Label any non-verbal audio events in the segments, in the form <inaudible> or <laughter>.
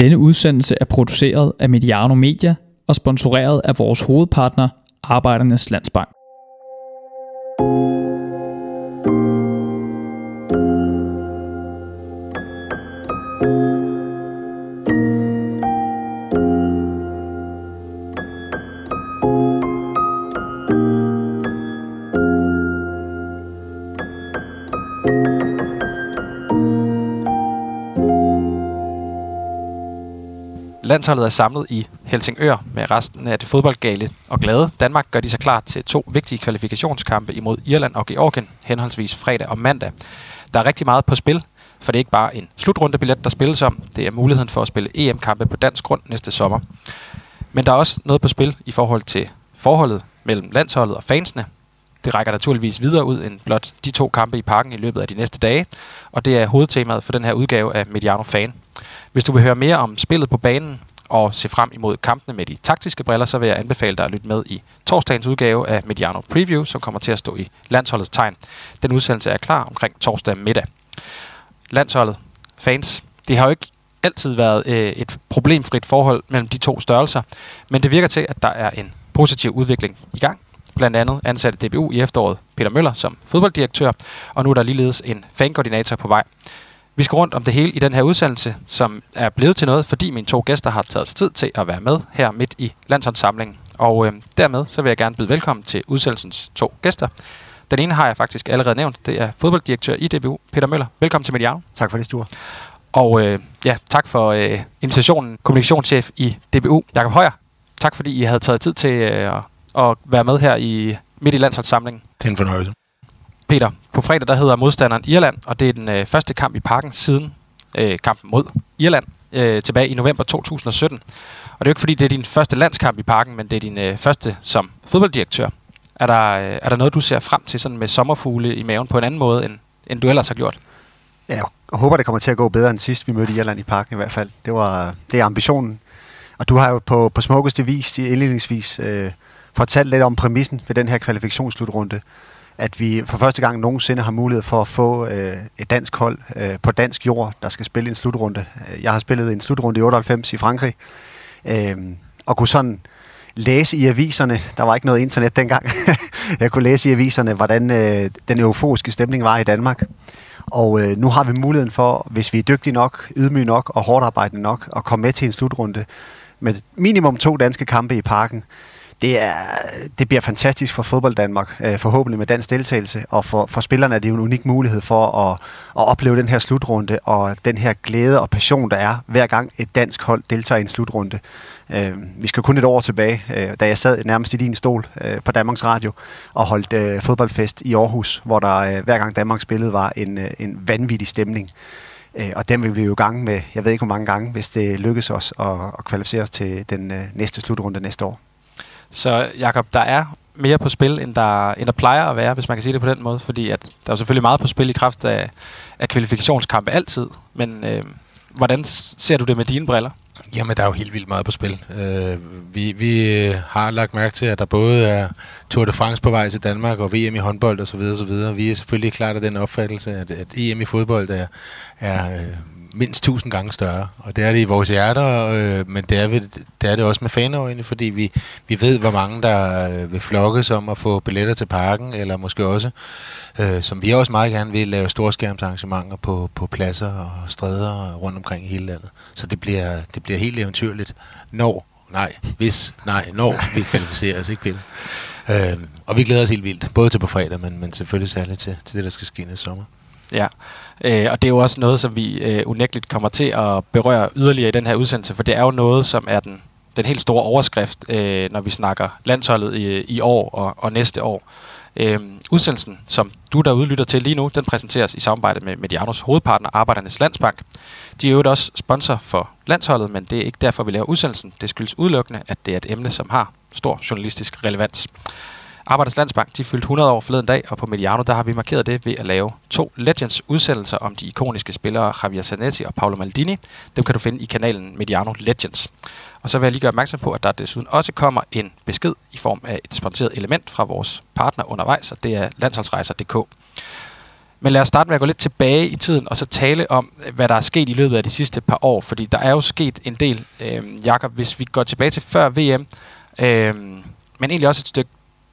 Denne udsendelse er produceret af Mediano Media og sponsoreret af vores hovedpartner, Arbejdernes Landsbank. Landsholdet er samlet i Helsingør med resten af det fodboldgale og glade. Danmark gør de sig klar til to vigtige kvalifikationskampe imod Irland og Georgien, henholdsvis fredag og mandag. Der er rigtig meget på spil, for det er ikke bare en slutrundebillet, der spilles om. Det er muligheden for at spille EM-kampe på dansk grund næste sommer. Men der er også noget på spil i forhold til forholdet mellem landsholdet og fansene. Det rækker naturligvis videre ud end blot de to kampe i parken i løbet af de næste dage, og det er hovedtemaet for den her udgave af Mediano Fan. Hvis du vil høre mere om spillet på banen og se frem imod kampene med de taktiske briller, så vil jeg anbefale dig at lytte med i torsdagens udgave af Mediano Preview, som kommer til at stå i landsholdets tegn. Den udsendelse er klar omkring torsdag middag. Landsholdet, fans, det har jo ikke altid været øh, et problemfrit forhold mellem de to størrelser, men det virker til, at der er en positiv udvikling i gang. Blandt andet ansatte DBU i efteråret Peter Møller som fodbolddirektør, og nu er der ligeledes en fankoordinator på vej. Vi skal rundt om det hele i den her udsendelse, som er blevet til noget, fordi mine to gæster har taget sig tid til at være med her midt i landsholdssamlingen. Og øh, dermed så vil jeg gerne byde velkommen til udsendelsens to gæster. Den ene har jeg faktisk allerede nævnt. Det er fodbolddirektør i DBU, Peter Møller. Velkommen til Mediano. Tak for det, Sture. Og øh, ja, tak for øh, invitationen, kommunikationschef i DBU, Jakob Højer. Tak fordi I havde taget tid til øh, at være med her i midt i landsholdssamlingen. Det er en fornøjelse. Peter, på fredag der hedder modstanderen Irland, og det er den øh, første kamp i parken siden øh, kampen mod Irland øh, tilbage i november 2017. Og det er jo ikke fordi, det er din første landskamp i parken, men det er din øh, første som fodbolddirektør. Er der, øh, er der noget, du ser frem til sådan med sommerfugle i maven på en anden måde, end, end du ellers har gjort? Ja, jeg håber, det kommer til at gå bedre end sidst, vi mødte Irland i parken i hvert fald. Det, var, det er ambitionen. Og du har jo på, på smukkeste vis, indledningsvis, øh, fortalt lidt om præmissen ved den her kvalifikationsslutrunde at vi for første gang nogensinde har mulighed for at få øh, et dansk hold øh, på dansk jord, der skal spille en slutrunde. Øh, jeg har spillet en slutrunde i 98 i Frankrig, øh, og kunne sådan læse i aviserne, der var ikke noget internet dengang, <laughs> jeg kunne læse i aviserne, hvordan øh, den euforiske stemning var i Danmark. Og øh, nu har vi muligheden for, hvis vi er dygtige nok, ydmyge nok og hårdt arbejdende nok, at komme med til en slutrunde med minimum to danske kampe i parken det, er, det bliver fantastisk for fodbold Danmark, øh, forhåbentlig med dansk deltagelse, og for, for spillerne er det jo en unik mulighed for at, at opleve den her slutrunde, og den her glæde og passion, der er, hver gang et dansk hold deltager i en slutrunde. Øh, vi skal kun et år tilbage, øh, da jeg sad nærmest i din stol øh, på Danmarks Radio og holdt øh, fodboldfest i Aarhus, hvor der øh, hver gang Danmark spillede var en, øh, en vanvittig stemning. Øh, og den vil vi jo i gang med, jeg ved ikke hvor mange gange, hvis det lykkes os at, at kvalificere os til den øh, næste slutrunde næste år. Så Jakob, der er mere på spil, end der, end der plejer at være, hvis man kan sige det på den måde. Fordi at der er selvfølgelig meget på spil i kraft af, af kvalifikationskampe altid. Men øh, hvordan ser du det med dine briller? Jamen, der er jo helt vildt meget på spil. Øh, vi, vi øh, har lagt mærke til, at der både er Tour de France på vej til Danmark, og VM i håndbold osv. osv. Vi er selvfølgelig klart af den opfattelse, at, at EM i fodbold er, er øh, mindst tusind gange større. Og det er det i vores hjerter, øh, men det er, vi, det er det også med fanøjne, fordi vi, vi ved, hvor mange der øh, vil flokkes om at få billetter til parken, eller måske også, øh, som vi også meget gerne vil, lave storskærmsarrangementer på, på pladser og stræder rundt omkring i hele landet. Så det bliver, det bliver helt eventyrligt, når, nej, hvis, nej, når vi kvalificerer os, ikke Peter? Øh, og vi glæder os helt vildt, både til på fredag, men, men selvfølgelig særligt til, til det, der skal ske næste sommer. Ja, øh, og det er jo også noget, som vi øh, unægteligt kommer til at berøre yderligere i den her udsendelse, for det er jo noget, som er den, den helt store overskrift, øh, når vi snakker landsholdet i, i år og, og næste år. Øh, udsendelsen, som du der udlytter til lige nu, den præsenteres i samarbejde med Medianos hovedpartner, Arbejdernes Landsbank. De er jo også sponsor for landsholdet, men det er ikke derfor, vi laver udsendelsen. Det skyldes udelukkende, at det er et emne, som har stor journalistisk relevans. Arbejders Landsbank de fyldte 100 år forleden dag, og på Mediano der har vi markeret det ved at lave to Legends udsendelser om de ikoniske spillere Javier Zanetti og Paolo Maldini. Dem kan du finde i kanalen Mediano Legends. Og så vil jeg lige gøre opmærksom på, at der desuden også kommer en besked i form af et sponsoreret element fra vores partner undervejs, og det er landsholdsrejser.dk. Men lad os starte med at gå lidt tilbage i tiden, og så tale om, hvad der er sket i løbet af de sidste par år. Fordi der er jo sket en del, øh, Jakob, hvis vi går tilbage til før VM, øh, men egentlig også et stykke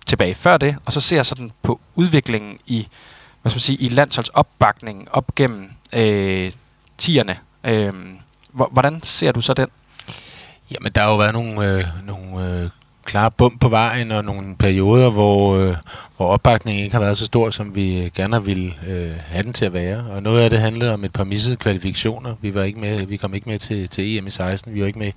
tilbage før det, og så ser sådan på udviklingen i, hvad skal man sige, i landsholdsopbakningen op gennem øh, tierne. Øh, hvordan ser du så den? Jamen, der har jo været nogle, øh, nogle øh, klare bump på vejen og nogle perioder, hvor, øh, hvor opbakningen ikke har været så stor, som vi øh, gerne ville øh, have den til at være. Og noget af det handlede om et par missede kvalifikationer. Vi, var ikke med, vi kom ikke med til, til EM i 16, vi var ikke med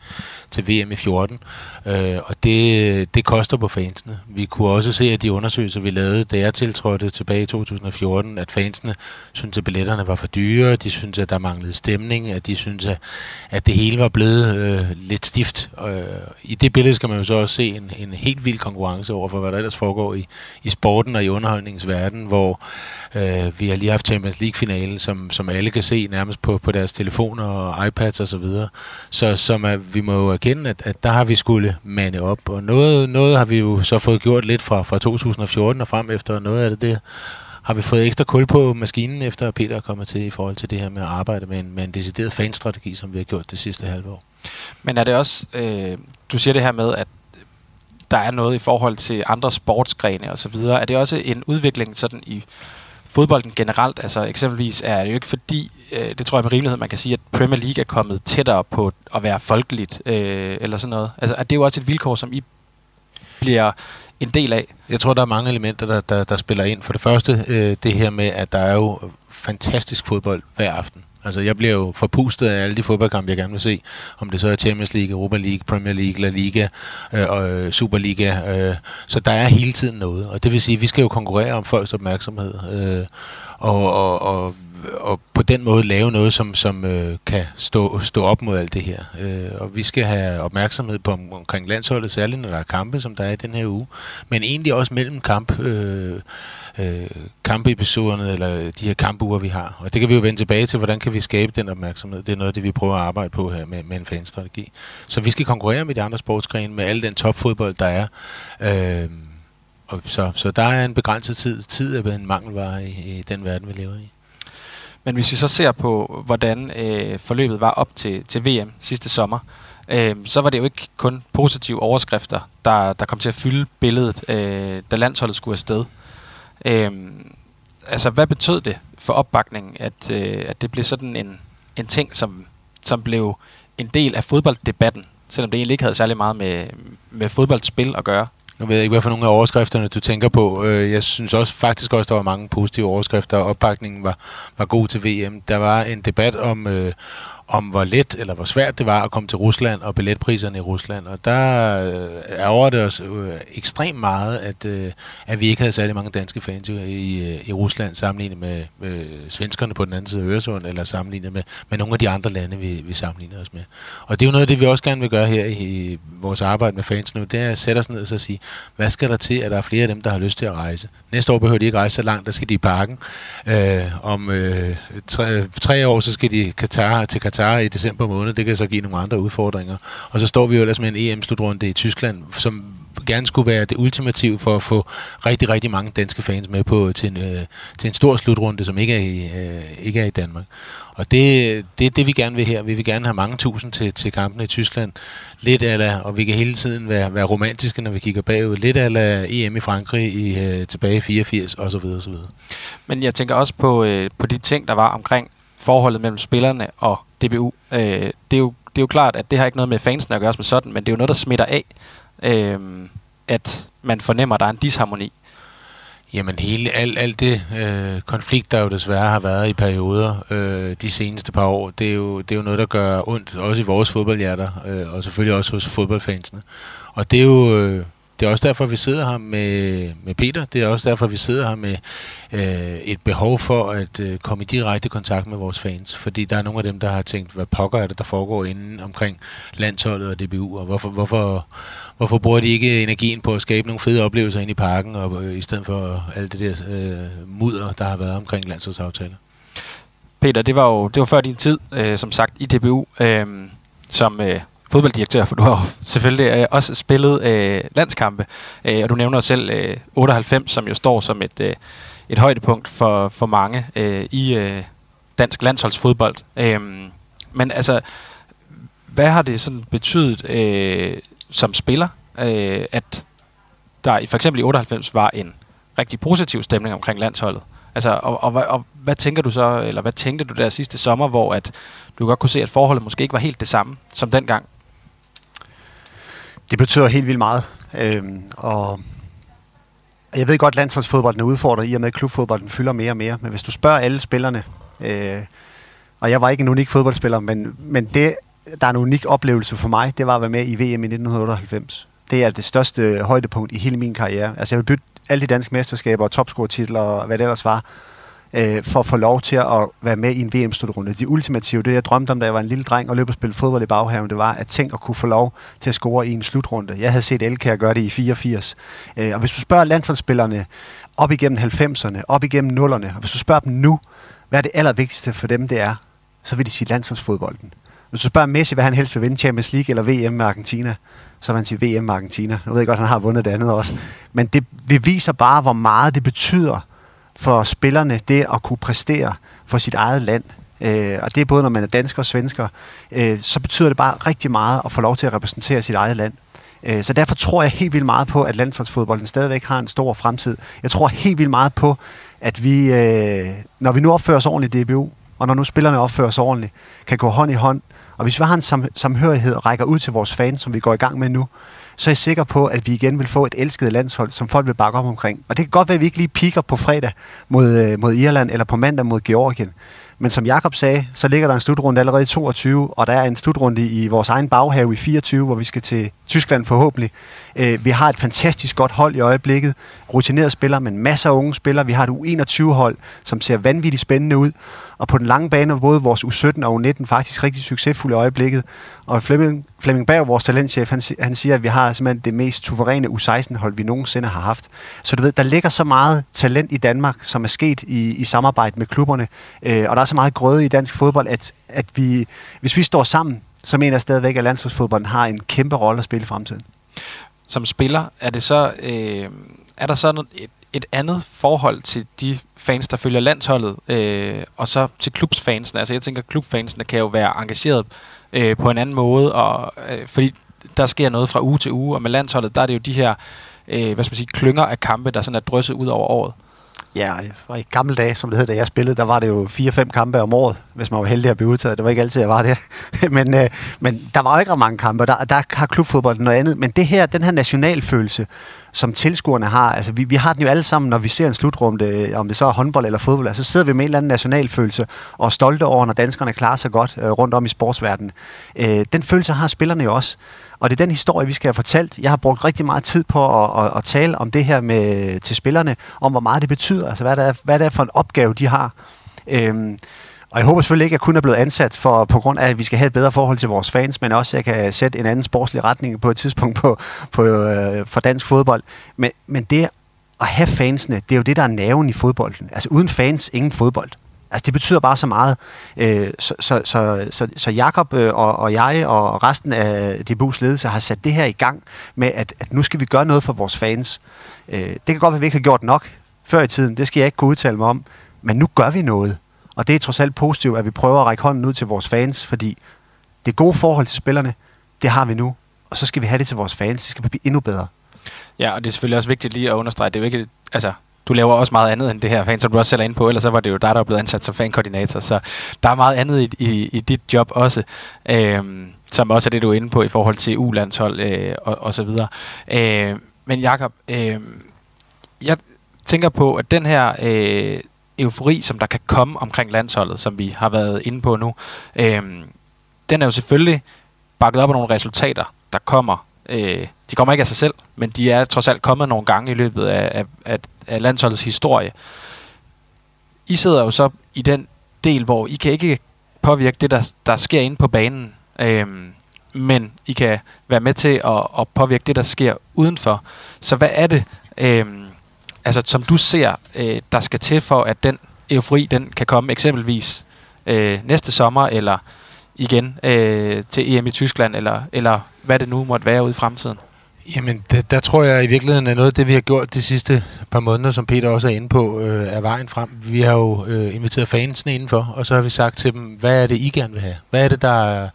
til VM i 14. Øh, og det, det koster på fansene. Vi kunne også se, at de undersøgelser, vi lavede, da jeg tiltrådte tilbage i 2014, at fansene syntes, at billetterne var for dyre, de syntes, at der manglede stemning, at de syntes, at, at det hele var blevet øh, lidt stift. Øh, I det billede skal man jo så også se en, en helt vild konkurrence over for, hvad der ellers foregår i, i sporten og i underholdningsverdenen, hvor øh, vi har lige haft Champions League-finale, som, som alle kan se nærmest på, på deres telefoner og iPads osv. Så, videre. så som er, vi må jo erkende, at, at der har vi skulle mande op, og noget, noget har vi jo så fået gjort lidt fra, fra 2014 og frem efter, og noget af det, det har vi fået ekstra kul på maskinen, efter Peter er kommet til i forhold til det her med at arbejde med en, med en decideret fanstrategi, som vi har gjort det sidste halve år. Men er det også, øh, du siger det her med, at der er noget i forhold til andre sportsgrene og så videre. Er det også en udvikling sådan i fodbolden generelt? Altså eksempelvis er det jo ikke fordi, øh, det tror jeg med rimelighed, man kan sige, at Premier League er kommet tættere på at være folkeligt øh, eller sådan noget. Altså er det jo også et vilkår, som I bliver en del af? Jeg tror, der er mange elementer, der, der, der spiller ind. For det første, øh, det her med, at der er jo fantastisk fodbold hver aften. Altså, jeg bliver jo forpustet af alle de fodboldkampe, jeg gerne vil se. Om det så er Champions League, Europa League, Premier League, La Liga øh, og øh, Superliga. Øh. Så der er hele tiden noget. Og det vil sige, at vi skal jo konkurrere om folks opmærksomhed. Øh, og, og, og og på den måde lave noget, som, som øh, kan stå, stå op mod alt det her. Øh, og vi skal have opmærksomhed på om, omkring landsholdet, særligt når der er kampe, som der er i den her uge. Men egentlig også mellem kamp, øh, øh, kampeepisoderne, eller de her kampuger, vi har. Og det kan vi jo vende tilbage til, hvordan kan vi skabe den opmærksomhed. Det er noget af det, vi prøver at arbejde på her med, med en fanstrategi. Så vi skal konkurrere med de andre sportsgrene, med al den topfodbold, der er. Øh, og så, så der er en begrænset tid. Tid er en mangelvare i, i den verden, vi lever i. Men hvis vi så ser på, hvordan øh, forløbet var op til, til VM sidste sommer, øh, så var det jo ikke kun positive overskrifter, der, der kom til at fylde billedet, øh, da landsholdet skulle afsted. Øh, altså, hvad betød det for opbakningen, at, øh, at det blev sådan en, en ting, som, som blev en del af fodbolddebatten, selvom det egentlig ikke havde særlig meget med, med fodboldspil at gøre? Nu ved jeg ikke, hvad for nogle af overskrifterne du tænker på. Øh, jeg synes også faktisk også, der var mange positive overskrifter, og opbakningen var, var god til VM. Der var en debat om, øh, om hvor let eller hvor svært det var at komme til Rusland og billetpriserne i Rusland. Og der øh, over det os øh, ekstremt meget, at, øh, at vi ikke havde særlig mange danske fans i, i, øh, i Rusland sammenlignet med øh, svenskerne på den anden side af Øresund, eller sammenlignet med, med nogle af de andre lande, vi, vi sammenligner os med. Og det er jo noget af det, vi også gerne vil gøre her i, i vores arbejde med fans nu, det er at sætte os ned og så sige, hvad skal der til, at der er flere af dem, der har lyst til at rejse? Næste år behøver de ikke rejse så langt, der skal de i parken. Øh, om øh, tre, tre år, så skal de Katar, til Katar Katar i december måned. Det kan så give nogle andre udfordringer. Og så står vi jo ellers med en EM-slutrunde i Tyskland, som gerne skulle være det ultimative for at få rigtig, rigtig mange danske fans med på til en, øh, til en stor slutrunde, som ikke er i, øh, ikke er i Danmark. Og det, det er det, vi gerne vil her. Vi vil gerne have mange tusind til, til kampene i Tyskland. Lidt ala, og vi kan hele tiden være, være romantiske, når vi kigger bagud. Lidt ala EM i Frankrig i, øh, tilbage i 84 osv. osv. Men jeg tænker også på, øh, på de ting, der var omkring forholdet mellem spillerne og DBU. Øh, det, er jo, det er jo klart, at det har ikke noget med fansene at gøre som sådan, men det er jo noget, der smitter af, øh, at man fornemmer, at der er en disharmoni. Jamen hele, alt, alt det øh, konflikt, der jo desværre har været i perioder øh, de seneste par år, det er, jo, det er jo noget, der gør ondt, også i vores fodboldhjerter, øh, og selvfølgelig også hos fodboldfansene. Og det er jo, øh, det er også derfor, vi sidder her med, med Peter. Det er også derfor, vi sidder her med øh, et behov for at øh, komme i direkte kontakt med vores fans. Fordi der er nogle af dem, der har tænkt, hvad pokker er det, der foregår inden omkring landsholdet og DBU, og hvorfor, hvorfor, hvorfor bruger de ikke energien på at skabe nogle fede oplevelser ind i parken, og øh, i stedet for alt det der øh, mudder, der har været omkring landsholdsaftaler? Peter, det var jo det var før din tid, øh, som sagt, i DBU, øh, som... Øh fodbolddirektør, for du har jo <laughs> selvfølgelig øh, også spillet øh, landskampe, øh, og du nævner selv øh, 98, som jo står som et, øh, et højdepunkt for, for mange øh, i øh, dansk landsholdsfodbold. Øh, men altså, hvad har det sådan betydet øh, som spiller, øh, at der i for eksempel i 98 var en rigtig positiv stemning omkring landsholdet? Altså, og, og, og, og hvad tænker du så, eller hvad tænkte du der sidste sommer, hvor at du godt kunne se, at forholdet måske ikke var helt det samme som dengang? Det betyder helt vildt meget. Øhm, og jeg ved godt, at landsholdsfodbolden er udfordret i og med, at klubfodbolden fylder mere og mere. Men hvis du spørger alle spillerne, øh, og jeg var ikke en unik fodboldspiller, men, men det, der er en unik oplevelse for mig, det var at være med i VM i 1998. Det er det største højdepunkt i hele min karriere. Altså jeg vil bytte alle de danske mesterskaber og topscore-titler og hvad det ellers var, øh, for at få lov til at være med i en VM-slutrunde. De ultimative, det jeg drømte om, da jeg var en lille dreng og løb og spille fodbold i baghaven, det var at tænke at kunne få lov til at score i en slutrunde. Jeg havde set Elkær gøre det i 84. Øh, og hvis du spørger landsholdsspillerne op igennem 90'erne, op igennem 0'erne, og hvis du spørger dem nu, hvad er det allervigtigste for dem, det er, så vil de sige landsholdsfodbolden. Hvis du spørger Messi, hvad han helst vil vinde, Champions League eller VM med Argentina, så vil han sige VM med Argentina. Jeg ved godt, han har vundet det andet også. Men det, det viser bare, hvor meget det betyder for spillerne, det at kunne præstere for sit eget land. Øh, og det er både, når man er dansker og svensker, øh, så betyder det bare rigtig meget at få lov til at repræsentere sit eget land. Øh, så derfor tror jeg helt vildt meget på, at landsholdsfodbolden stadigvæk har en stor fremtid. Jeg tror helt vildt meget på, at vi, øh, når vi nu opfører os ordentligt i DBU, og når nu spillerne opfører sig ordentligt, kan gå hånd i hånd. Og hvis vi har en sam- samhørighed og rækker ud til vores fans, som vi går i gang med nu, så er jeg sikker på, at vi igen vil få et elsket landshold, som folk vil bakke op omkring. Og det kan godt være, at vi ikke lige piker på fredag mod, øh, mod Irland, eller på mandag mod Georgien. Men som Jakob sagde, så ligger der en slutrunde allerede i 22, og der er en slutrunde i vores egen baghave i 24, hvor vi skal til Tyskland forhåbentlig. Øh, vi har et fantastisk godt hold i øjeblikket. Rutineret spillere, men masser af unge spillere. Vi har et U21-hold, som ser vanvittigt spændende ud. Og på den lange bane var både vores U17 og U19 faktisk rigtig succesfulde i øjeblikket. Og Flemming, Flemming Berg, vores talentchef, han, han siger, at vi har simpelthen det mest suveræne U16-hold, vi nogensinde har haft. Så du ved, der ligger så meget talent i Danmark, som er sket i, i samarbejde med klubberne. Øh, og der er så meget grøde i dansk fodbold, at, at vi, hvis vi står sammen, så mener jeg stadigvæk, at landsholdsfodbolden har en kæmpe rolle at spille i fremtiden. Som spiller, er det så øh, er der så et, et andet forhold til de fans, der følger landsholdet, øh, og så til klubsfansene. Altså jeg tænker, klubfansene kan jo være engageret øh, på en anden måde, og, øh, fordi der sker noget fra uge til uge, og med landsholdet, der er det jo de her øh, hvad skal man sige, klynger af kampe, der sådan er drysset ud over året. Ja, og i gamle dage, som det hed, da jeg spillede, der var det jo 4-5 kampe om året, hvis man var heldig at blive udtaget. Det var ikke altid, jeg var det. <laughs> men, øh, men der var jo ikke mange kampe, og der, der har klubfodbold noget andet. Men det her, den her nationalfølelse, som tilskuerne har, altså vi, vi har den jo alle sammen, når vi ser en slutrunde, øh, om det så er håndbold eller fodbold, altså så sidder vi med en eller anden nationalfølelse og er stolte over, når danskerne klarer sig godt øh, rundt om i sportsverdenen. Øh, den følelse har spillerne jo også. Og det er den historie, vi skal have fortalt. Jeg har brugt rigtig meget tid på at, at, at tale om det her med, til spillerne, om hvor meget det betyder, altså hvad det er, hvad det er for en opgave, de har. Øhm, og jeg håber selvfølgelig ikke, at jeg kun er blevet ansat for, på grund af, at vi skal have et bedre forhold til vores fans, men også, at jeg kan sætte en anden sportslig retning på et tidspunkt på, på, øh, for dansk fodbold. Men, men det at have fansene, det er jo det, der er nerven i fodbolden. Altså uden fans, ingen fodbold. Altså det betyder bare så meget. Øh, så, så, så, så, så Jakob øh, og, og jeg og resten af DBU's ledelse har sat det her i gang med, at, at nu skal vi gøre noget for vores fans. Øh, det kan godt være, at vi ikke har gjort nok før i tiden. Det skal jeg ikke kunne udtale mig om. Men nu gør vi noget. Og det er trods alt positivt, at vi prøver at række hånden ud til vores fans, fordi det gode forhold til spillerne, det har vi nu. Og så skal vi have det til vores fans. Det skal blive endnu bedre. Ja, og det er selvfølgelig også vigtigt lige at understrege, det er vigtigt, ikke, altså, du laver også meget andet end det her fan, som du også sælger ind på, ellers så var det jo dig, der er blevet ansat som fankoordinator, så der er meget andet i, i, i dit job også, øhm, som også er det, du er inde på i forhold til U-landshold øh, og, og så videre. Øh, men Jakob, øh, jeg tænker på, at den her øh, eufori, som der kan komme omkring landsholdet, som vi har været inde på nu, øh, den er jo selvfølgelig bakket op af nogle resultater, der kommer øh, de kommer ikke af sig selv, men de er trods alt kommet nogle gange i løbet af, af, af, af landsholdets historie. I sidder jo så i den del, hvor I kan ikke påvirke det, der, der sker inde på banen, øh, men I kan være med til at, at påvirke det, der sker udenfor. Så hvad er det, øh, altså, som du ser, øh, der skal til for, at den eufori, den kan komme eksempelvis øh, næste sommer, eller igen øh, til EM i Tyskland, eller, eller hvad det nu måtte være ude i fremtiden? Jamen, det, der tror jeg i virkeligheden er noget af det, vi har gjort de sidste par måneder, som Peter også er inde på, øh, er vejen frem. Vi har jo øh, inviteret fansene indenfor, og så har vi sagt til dem, hvad er det, I gerne vil have? Hvad er det, der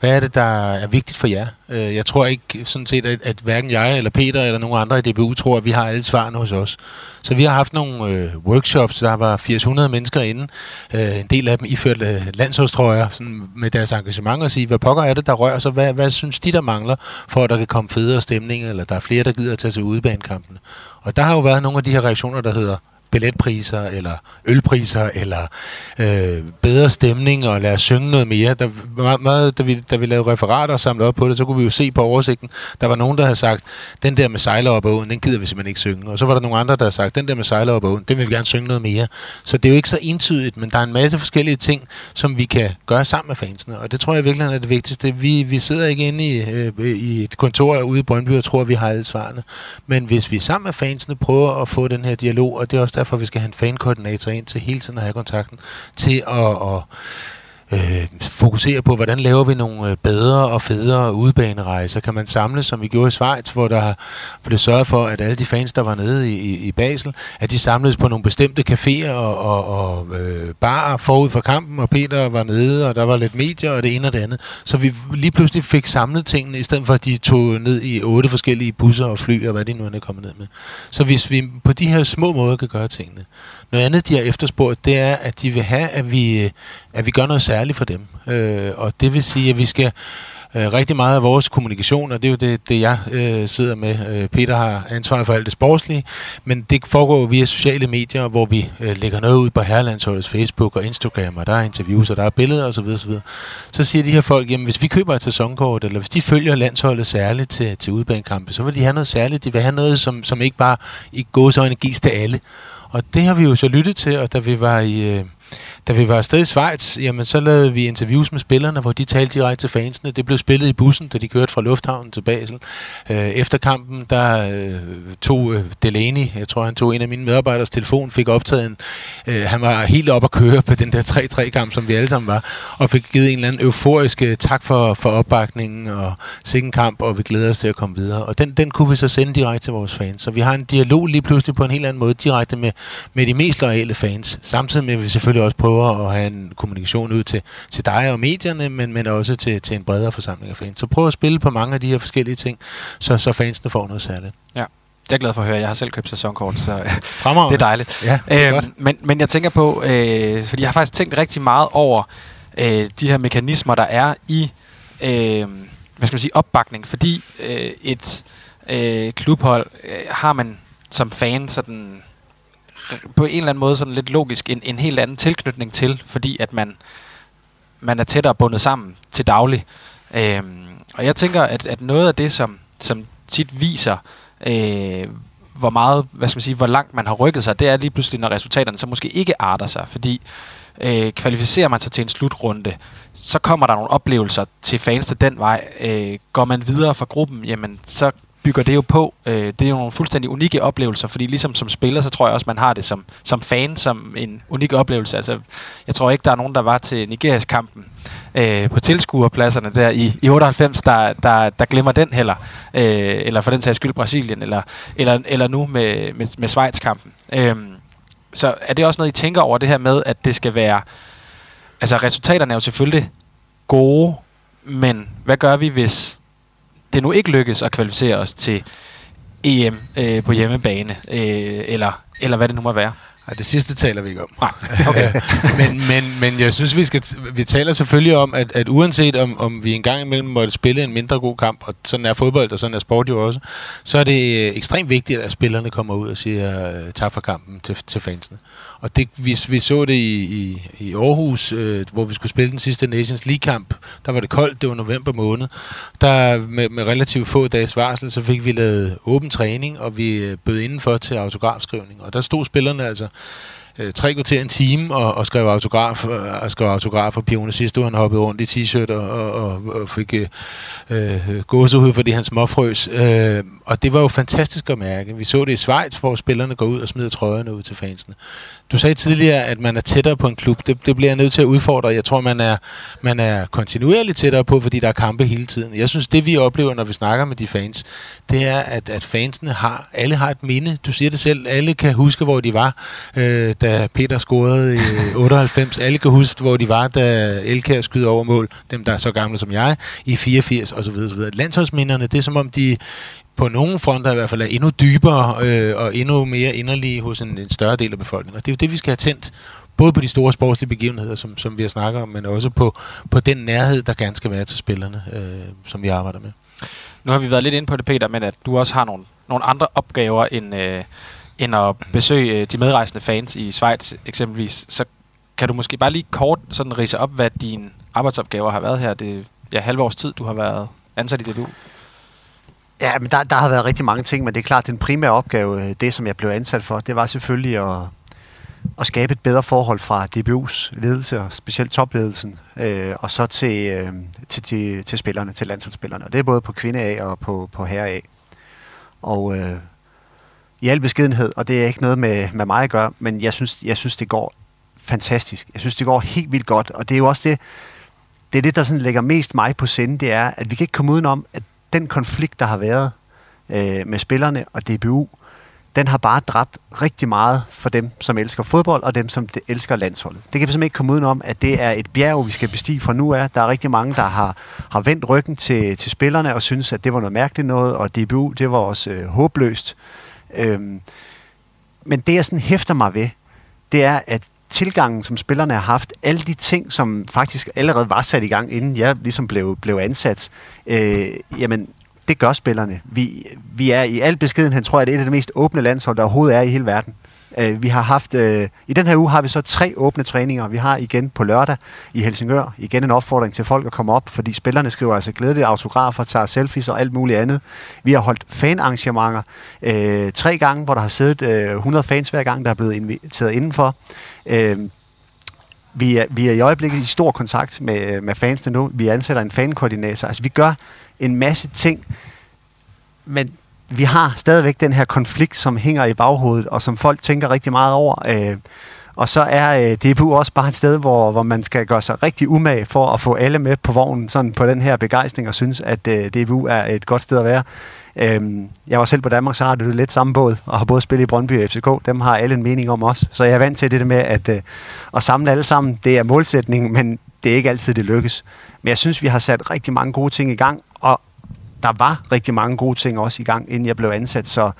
hvad er det, der er vigtigt for jer? Øh, jeg tror ikke sådan set, at, at hverken jeg eller Peter eller nogen andre i DBU tror, at vi har alle svarene hos os. Så vi har haft nogle øh, workshops, der var 800 mennesker inde. Øh, en del af dem iført øh, landsholdstrøjer sådan med deres engagement og sige, hvad pokker er det, der rører sig? Hvad, hvad synes de, der mangler, for at der kan komme federe stemning, eller der er flere, der gider at tage til udebanekampene? Og der har jo været nogle af de her reaktioner, der hedder, billetpriser, eller ølpriser, eller øh, bedre stemning, og lad os synge noget mere. Der, meget, meget, da, vi, da vi lavede referater og samlede op på det, så kunne vi jo se på oversigten, der var nogen, der havde sagt, den der med sejler op åen, den gider vi simpelthen ikke synge. Og så var der nogle andre, der havde sagt, den der med sejler op åen, den vil vi gerne synge noget mere. Så det er jo ikke så entydigt, men der er en masse forskellige ting, som vi kan gøre sammen med fansene, og det tror jeg virkelig er det vigtigste. Vi, vi sidder ikke inde i, øh, i et kontor ude i Brøndby og tror, at vi har alle svarene. Men hvis vi sammen med fansene prøver at få den her dialog, og det er også derfor, vi skal have en fankoordinator ind til hele tiden at have kontakten, til at, at øh, fokusere på, hvordan laver vi nogle øh, bedre og federe udebanerejser. Kan man samle, som vi gjorde i Schweiz, hvor der blev sørget for, at alle de fans, der var nede i, i, i Basel, at de samledes på nogle bestemte caféer og, og, og øh, barer forud for kampen, og Peter var nede, og der var lidt medier og det ene og det andet. Så vi lige pludselig fik samlet tingene, i stedet for at de tog ned i otte forskellige busser og fly, og hvad de nu er kommet ned med. Så hvis vi på de her små måder kan gøre tingene, noget andet, de har efterspurgt, det er, at de vil have, at vi, at vi gør noget særligt for dem. Øh, og det vil sige, at vi skal øh, rigtig meget af vores kommunikation, og det er jo det, det jeg øh, sidder med. Øh, Peter har ansvar for alt det sportslige, men det foregår via sociale medier, hvor vi øh, lægger noget ud på Herlandsholdets Facebook og Instagram, og der er interviews, og der er billeder osv. osv. Så siger de her folk, jamen hvis vi køber et sæsonkort, eller hvis de følger landsholdet særligt til, til udbanekampe, så vil de have noget særligt. De vil have noget, som, som ikke bare i gåsøjne gives til alle. Og det har vi jo så lyttet til, og da vi var i... Øh, da vi var afsted i Schweiz, jamen, så lavede vi interviews med spillerne, hvor de talte direkte til fansene. Det blev spillet i bussen, da de kørte fra lufthavnen til Basel. Øh, efter kampen, der øh, tog øh, Delaney, jeg tror han tog en af mine medarbejderes telefon, fik optaget en, øh, han var helt op at køre på den der 3-3-kamp, som vi alle sammen var, og fik givet en eller anden euforisk øh, tak for, for opbakningen, og sikken kamp, og vi glæder os til at komme videre. Og den, den kunne vi så sende direkte til vores fans. Så vi har en dialog lige pludselig på en helt anden måde, direkte med, med de mest loyale fans, samtidig med, at vi selvfølgelig også prøver at have en kommunikation ud til, til dig og medierne, men, men også til, til en bredere forsamling af fans. Så prøv at spille på mange af de her forskellige ting, så, så fansene får noget særligt. Ja. Jeg er glad for at høre. Jeg har selv købt sæsonkort, så Fremragende. det er dejligt. Ja, det er øhm, godt. men, men jeg tænker på, øh, fordi jeg har faktisk tænkt rigtig meget over øh, de her mekanismer, der er i øh, hvad skal man sige, opbakning. Fordi øh, et øh, klubhold øh, har man som fan sådan på en eller anden måde sådan lidt logisk en, en helt anden tilknytning til, fordi at man, man er tættere bundet sammen til daglig. Øhm, og jeg tænker, at, at noget af det, som, som tit viser, øh, hvor meget, hvad skal man sige, hvor langt man har rykket sig, det er lige pludselig, når resultaterne så måske ikke arter sig, fordi øh, kvalificerer man sig til en slutrunde, så kommer der nogle oplevelser til fans til den vej. Øh, går man videre fra gruppen, jamen så bygger det jo på. Øh, det er jo nogle fuldstændig unikke oplevelser, fordi ligesom som spiller, så tror jeg også, man har det som, som fan, som en unik oplevelse. Altså, jeg tror ikke, der er nogen, der var til Nigerias kampen øh, på tilskuerpladserne der i, i 98, der, der, der glemmer den heller. Øh, eller for den sags skyld Brasilien, eller, eller, eller nu med, med, med Schweiz-kampen. Øh, så er det også noget, I tænker over det her med, at det skal være... Altså, resultaterne er jo selvfølgelig gode, men hvad gør vi, hvis det nu ikke lykkes at kvalificere os til EM øh, på hjemmebane, øh, eller, eller hvad det nu må være. Nej, det sidste taler vi ikke om. Nej, okay. <laughs> men, men, men jeg synes, vi skal vi taler selvfølgelig om, at, at uanset om, om vi engang imellem måtte spille en mindre god kamp, og sådan er fodbold, og sådan er sport jo også, så er det øh, ekstremt vigtigt, at spillerne kommer ud og siger uh, tak for kampen til, til fansene. Og det, vi, vi så det i, i, i Aarhus, øh, hvor vi skulle spille den sidste Nations League-kamp. Der var det koldt, det var november måned. Der med, med relativt få dages varsel, så fik vi lavet åben træning, og vi øh, bød indenfor til autografskrivning. Og der stod spillerne altså øh, tre kvarter en time og, og skrev autograf og skrev autograf og Pione sidste han hoppede rundt i t-shirt og, og, og, og fik øh, øh, gåsehud, fordi han småfrøs. Øh, og det var jo fantastisk at mærke. Vi så det i Schweiz, hvor spillerne går ud og smider trøjerne ud til fansene. Du sagde tidligere, at man er tættere på en klub. Det, det bliver jeg nødt til at udfordre. Jeg tror, man er, man er kontinuerligt tættere på, fordi der er kampe hele tiden. Jeg synes, det vi oplever, når vi snakker med de fans, det er, at, at fansene har, alle har et minde. Du siger det selv, alle kan huske, hvor de var, øh, da Peter scorede i <laughs> 98. Alle kan huske, hvor de var, da Elkær skyder over mål, dem der er så gamle som jeg, i 84 osv. osv. Landsholdsminderne, det er som om de på nogle fronter i hvert fald er endnu dybere øh, og endnu mere inderlige hos en, en større del af befolkningen. Og det er jo det, vi skal have tændt, både på de store sportslige begivenheder, som, som vi har snakket om, men også på, på den nærhed, der gerne skal være til spillerne, øh, som vi arbejder med. Nu har vi været lidt inde på det, Peter, men at du også har nogle, nogle andre opgaver end, øh, end at besøge øh, de medrejsende fans i Schweiz eksempelvis. Så kan du måske bare lige kort sådan rise op, hvad dine arbejdsopgaver har været her det ja, halve års tid, du har været ansat i DBU? Ja, men der, der har været rigtig mange ting, men det er klart, at den primære opgave, øh, det som jeg blev ansat for, det var selvfølgelig at, at skabe et bedre forhold fra DBU's ledelse, og specielt topledelsen, øh, og så til, øh, til, til, til spillerne, til landsholdsspillerne. Og det er både på kvinde A og på, på herre A. Og øh, i al beskedenhed, og det er ikke noget med, med mig at gøre, men jeg synes, jeg synes, det går fantastisk. Jeg synes, det går helt vildt godt, og det er jo også det, det er det, der sådan lægger mest mig på sinde, det er, at vi kan ikke komme udenom, at den konflikt, der har været øh, med spillerne og DBU, den har bare dræbt rigtig meget for dem, som elsker fodbold, og dem, som elsker landsholdet. Det kan vi simpelthen ikke komme udenom, at det er et bjerg, vi skal bestige fra nu af. Der er rigtig mange, der har, har vendt ryggen til, til spillerne og synes, at det var noget mærkeligt noget, og DBU, det var også øh, håbløst. Øhm, men det, jeg sådan hæfter mig ved, det er, at tilgangen, som spillerne har haft, alle de ting, som faktisk allerede var sat i gang, inden jeg ligesom blev, blev ansat, øh, jamen, det gør spillerne. Vi, vi er i al beskedenhed, tror jeg, det er et af de mest åbne landshold, der overhovedet er i hele verden. Øh, vi har haft, øh, i den her uge har vi så tre åbne træninger. Vi har igen på lørdag i Helsingør, igen en opfordring til folk at komme op, fordi spillerne skriver altså glædelige autografer, tager selfies og alt muligt andet. Vi har holdt fanarrangementer øh, tre gange, hvor der har siddet øh, 100 fans hver gang, der er blevet inviteret indenfor. Øh, vi er, vi er i øjeblikket i stor kontakt med, øh, med fansene nu. Vi ansætter en fankoordinator. Altså, vi gør en masse ting, men vi har stadigvæk den her konflikt, som hænger i baghovedet, og som folk tænker rigtig meget over. Øh, og så er øh, DBU også bare et sted, hvor, hvor man skal gøre sig rigtig umage for at få alle med på vognen, sådan på den her begejstring, og synes, at øh, DBU er et godt sted at være. Øhm, jeg var selv på Danmarks Radio, lidt samme båd, og har både spillet i Brøndby og FCK. Dem har alle en mening om os. Så jeg er vant til det med, at, øh, at samle alle sammen, det er målsætningen, men det er ikke altid, det lykkes. Men jeg synes, vi har sat rigtig mange gode ting i gang, og der var rigtig mange gode ting også i gang, inden jeg blev ansat. Så,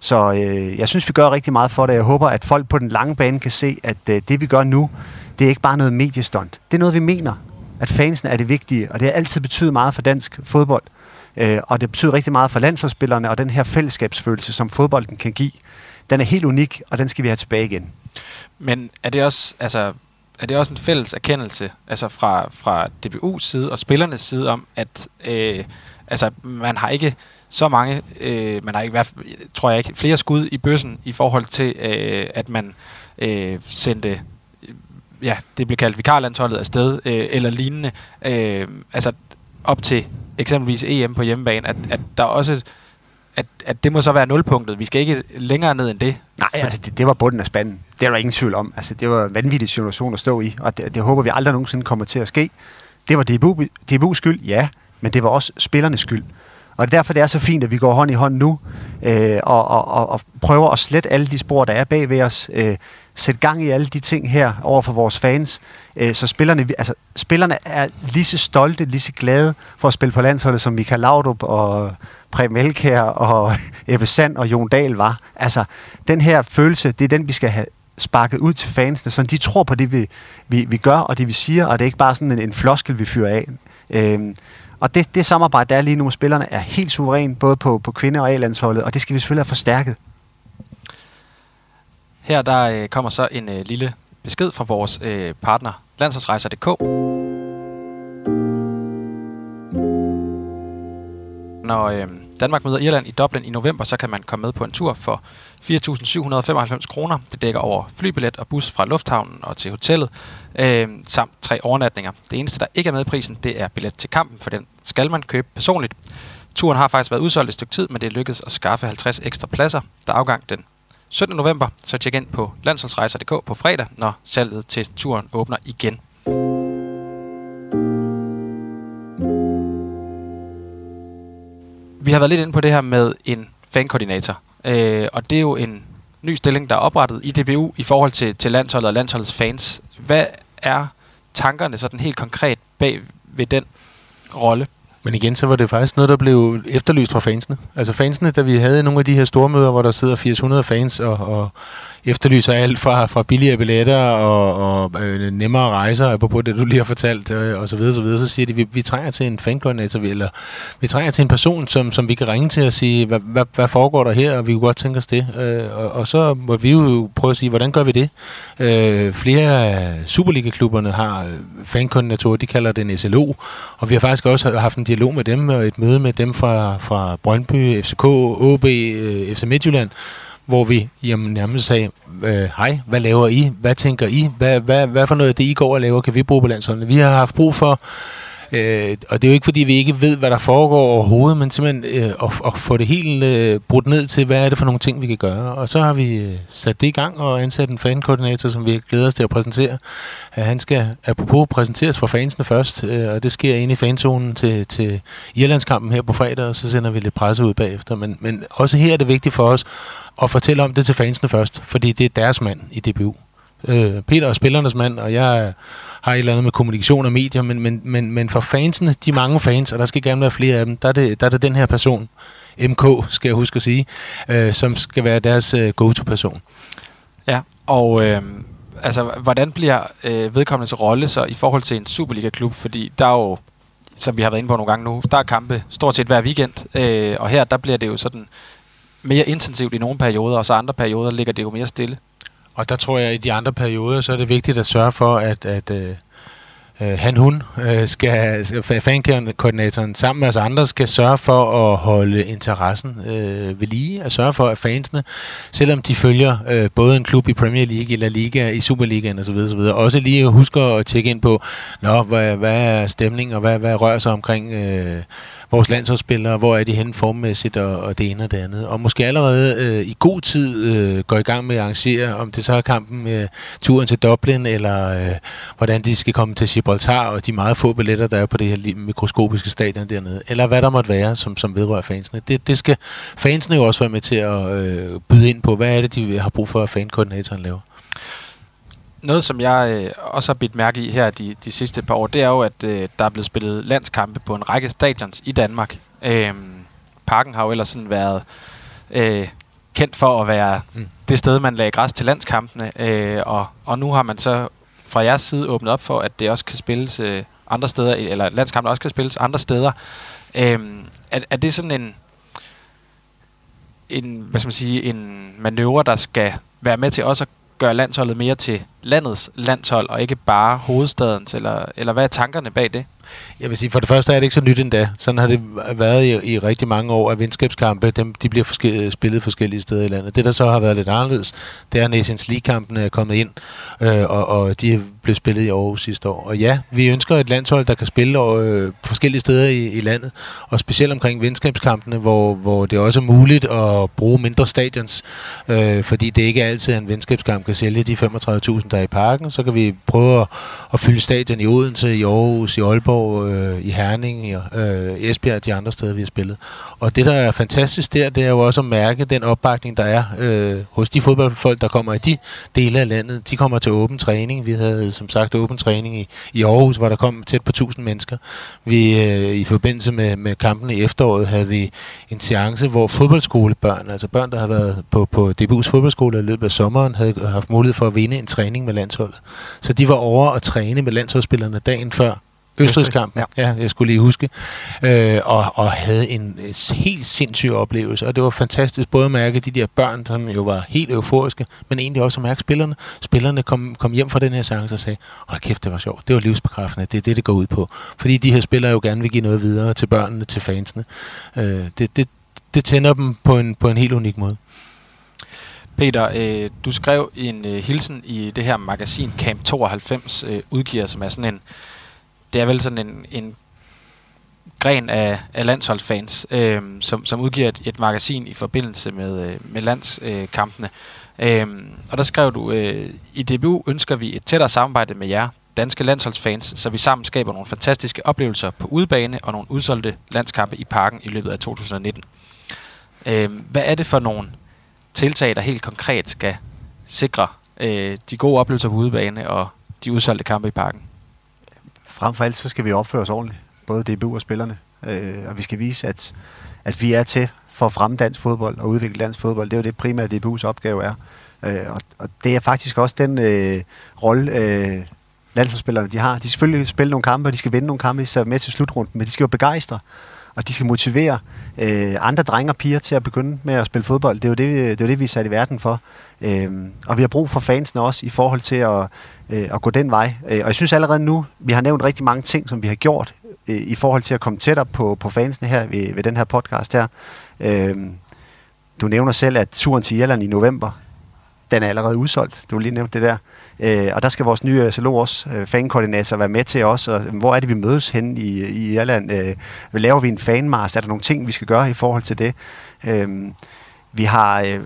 så øh, jeg synes, vi gør rigtig meget for det. Jeg håber, at folk på den lange bane kan se, at øh, det, vi gør nu, det er ikke bare noget mediestunt. Det er noget, vi mener. At fansen er det vigtige, og det har altid betydet meget for dansk fodbold. Øh, og det betyder rigtig meget for landsholdsspillerne, og den her fællesskabsfølelse, som fodbolden kan give, den er helt unik, og den skal vi have tilbage igen. Men er det også, altså, er det også en fælles erkendelse altså fra, fra DBU's side og spillernes side om, at øh, altså, man har ikke så mange, øh, man har ikke, hvert tror jeg ikke, flere skud i bøssen i forhold til, øh, at man øh, sendte ja, det blev kaldt vikarlandsholdet afsted, øh, eller lignende, øh, altså op til eksempelvis EM på hjemmebane, at, at der også at, at det må så være nulpunktet. Vi skal ikke længere ned end det. Nej, altså det, det var bunden af spanden. Det er der ingen tvivl om. Altså det var en vanvittig situation at stå i, og det, det håber vi aldrig nogensinde kommer til at ske. Det var DBU, DBU's skyld, ja, men det var også spillernes skyld. Og det er derfor, det er så fint, at vi går hånd i hånd nu øh, og, og, og, og prøver at slette alle de spor, der er bag ved os. Øh, sætte gang i alle de ting her over for vores fans. Øh, så spillerne, altså, spillerne er lige så stolte, lige så glade for at spille på landsholdet, som Michael Laudrup og Preben Elkær og <laughs> Ebbe Sand og Jon Dahl var. Altså, den her følelse, det er den, vi skal have sparket ud til fansene, så de tror på det, vi, vi, vi gør, og det vi siger, og det er ikke bare sådan en, en floskel, vi fyrer af. Øhm, og det, det samarbejde, der er lige nu med spillerne, er helt suveræn, både på, på kvinde- og A-landsholdet, og det skal vi selvfølgelig have forstærket. Her der øh, kommer så en øh, lille besked fra vores øh, partner, landsholdsrejser.dk. Når øh, Danmark møder Irland i Dublin i november, så kan man komme med på en tur for 4.795 kroner. Det dækker over flybillet og bus fra lufthavnen og til hotellet, øh, samt tre overnatninger. Det eneste, der ikke er med i prisen, det er billet til kampen, for den skal man købe personligt. Turen har faktisk været udsolgt et stykke tid, men det er lykkedes at skaffe 50 ekstra pladser. Der er afgang den 17. november, så tjek ind på landsholdsrejser.dk på fredag, når salget til turen åbner igen. Har været lidt inde på det her med en fankoordinator, øh, og det er jo en ny stilling, der er oprettet i DBU i forhold til, til landsholdet og landsholdets fans. Hvad er tankerne sådan helt konkret bag ved den rolle? Men igen, så var det faktisk noget, der blev efterlyst fra fansene. Altså fansene, da vi havde nogle af de her store møder, hvor der sidder 800 fans og, og efterlyser alt fra, fra billigere billetter og, og øh, nemmere rejser, på det du lige har fortalt, øh, og så videre, så videre, så siger de, vi, vi trænger til en fankoordinator, eller vi trænger til en person, som, som vi kan ringe til og sige, hvad, hvad, hvad foregår der her, og vi kunne godt tænke os det. Øh, og, og så må vi jo prøve at sige, hvordan gør vi det? Øh, flere af Superliga-klubberne har øh, fankoordinatorer, de kalder det en SLO, og vi har faktisk også haft en dialog med dem, og et møde med dem fra, fra Brøndby, FCK, OB, øh, FC Midtjylland, hvor vi jamen, nærmest sagde, øh, hej, hvad laver I? Hvad tænker I? Hvad, hvad, hvad for noget af det, I går og laver, kan vi bruge på landsholdene? Vi har haft brug for Øh, og det er jo ikke, fordi vi ikke ved, hvad der foregår overhovedet, men simpelthen øh, at, at få det helt øh, brudt ned til, hvad er det for nogle ting, vi kan gøre. Og så har vi øh, sat det i gang og ansat en fankoordinator, som vi glæder os til at præsentere. At han skal apropos præsenteres for fansene først, øh, og det sker inde i fanzonen til, til Irlandskampen her på fredag, og så sender vi lidt presse ud bagefter. Men, men også her er det vigtigt for os at fortælle om det til fansene først, fordi det er deres mand i DBU. Øh, Peter er spillernes mand, og jeg har et eller andet med kommunikation og medier, men, men, men, men for fansene, de mange fans, og der skal gerne være flere af dem, der er det, der er det den her person, MK, skal jeg huske at sige, øh, som skal være deres øh, go-to-person. Ja, og øh, altså, hvordan bliver øh, vedkommendes rolle så i forhold til en Superliga-klub? Fordi der er jo, som vi har været inde på nogle gange nu, der er kampe stort set hver weekend, øh, og her der bliver det jo sådan mere intensivt i nogle perioder, og så andre perioder ligger det jo mere stille. Og der tror jeg, at i de andre perioder, så er det vigtigt at sørge for, at, at øh, øh han, hun, øh, skal, øh, fankoordinatoren sammen med os andre, skal sørge for at holde interessen øh, ved lige, at sørge for, at fansene, selvom de følger øh, både en klub i Premier League, eller Liga, i Superligaen osv., osv., også lige husker at tjekke ind på, Nå, hvad, hvad er stemningen, og hvad, hvad rører sig omkring øh, vores landsholdsspillere, hvor er de henne formmæssigt, og, og det ene og det andet. Og måske allerede øh, i god tid øh, går i gang med at arrangere, om det så er kampen med turen til Dublin, eller øh, hvordan de skal komme til Gibraltar, og de meget få billetter, der er på det her mikroskopiske stadion dernede, eller hvad der måtte være, som, som vedrører fansene. Det, det skal fansene jo også være med til at øh, byde ind på, hvad er det, de har brug for, at fankoordinatoren laver noget, som jeg øh, også har bidt mærke i her de, de sidste par år, det er jo, at øh, der er blevet spillet landskampe på en række stadions i Danmark. Øh, parken har jo ellers sådan været øh, kendt for at være mm. det sted, man lagde græs til landskampene, øh, og, og nu har man så fra jeres side åbnet op for, at det også kan spilles øh, andre steder, eller landskampene også kan spilles andre steder. Øh, er, er det sådan en en, hvad skal man sige, en manøvre, der skal være med til også at gøre landsholdet mere til landets landshold, og ikke bare hovedstadens, eller, eller hvad er tankerne bag det? Jeg vil sige, for det første er det ikke så nyt endda. Sådan har det været i, i rigtig mange år, at venskabskampe, dem, de bliver forske- spillet forskellige steder i landet. Det, der så har været lidt anderledes, det er, at Nations League-kampene er kommet ind, øh, og, og de er blevet spillet i Aarhus sidste år. Og ja, vi ønsker et landshold, der kan spille øh, forskellige steder i, i landet, og specielt omkring venskabskampene, hvor, hvor det også er muligt at bruge mindre stadions, øh, fordi det ikke er altid, at en venskabskamp kan sælge de 35.000, der er i parken. Så kan vi prøve at, at fylde stadion i Odense, i Aarhus, i Aalborg, øh, i Herning, i øh, Esbjerg og de andre steder, vi har spillet. Og det, der er fantastisk der, det er jo også at mærke den opbakning, der er øh, hos de fodboldfolk, der kommer i de dele af landet. De kommer til åben træning. Vi havde som sagt åben træning i, i Aarhus, hvor der kom tæt på 1000 mennesker. Vi øh, I forbindelse med, med kampen i efteråret havde vi en seance, hvor fodboldskolebørn, altså børn, der har været på, på DBU's fodboldskole i løbet af sommeren, havde haft mulighed for at vinde en træning med landsholdet. Så de var over at træne med landsholdsspillerne dagen før Østrigs kamp, Ja. ja. jeg skulle lige huske, øh, og, og havde en helt sindssyg oplevelse, og det var fantastisk både at mærke de der børn, som jo var helt euforiske, men egentlig også at mærke spillerne. Spillerne kom, kom hjem fra den her seance og sagde, hold kæft, det var sjovt, det var livsbekræftende, det er det, det går ud på. Fordi de her spillere jo gerne vil give noget videre til børnene, til fansene. Øh, det, det, det tænder dem på en, på en helt unik måde. Peter, øh, du skrev en øh, hilsen i det her magasin Camp 92 øh, udgiver, som er sådan en, det er vel sådan en, en gren af, af landsholdsfans, øh, som, som udgiver et, et magasin i forbindelse med, øh, med landskampene. Øh, og der skrev du, øh, i DBU ønsker vi et tættere samarbejde med jer, danske landsholdsfans, så vi sammen skaber nogle fantastiske oplevelser på udebane og nogle udsolgte landskampe i parken i løbet af 2019. Øh, hvad er det for nogle tiltag, der helt konkret skal sikre øh, de gode oplevelser på udebane og de udsolgte kampe i parken? Frem for alt, så skal vi opføre os ordentligt. Både DBU og spillerne. Øh, og vi skal vise, at, at vi er til for at fremme dansk fodbold og udvikle dansk fodbold. Det er jo det primære, DBU's opgave er. Øh, og, og det er faktisk også den øh, rolle, øh, landsholdsspillerne de har. De skal selvfølgelig spille nogle kampe, og de skal vinde nogle kampe, de skal med til slutrunden, men de skal jo begejstre, og de skal motivere øh, andre drenge og piger til at begynde med at spille fodbold. Det er jo det, det, er jo det vi er sat i verden for. Øh, og vi har brug for fansene også i forhold til at, øh, at gå den vej. Øh, og jeg synes allerede nu, vi har nævnt rigtig mange ting, som vi har gjort øh, i forhold til at komme tættere på, på fansene her ved, ved den her podcast her. Øh, du nævner selv, at turen til Irland i november, den er allerede udsolgt. Du har lige nævnt det der. Øh, og der skal vores nye SLO også, øh, fankoordinator, være med til os. Og, øh, hvor er det, vi mødes hen i, i Irland? Øh, laver vi en fanmars? Er der nogle ting, vi skal gøre i forhold til det? Øh, vi har øh,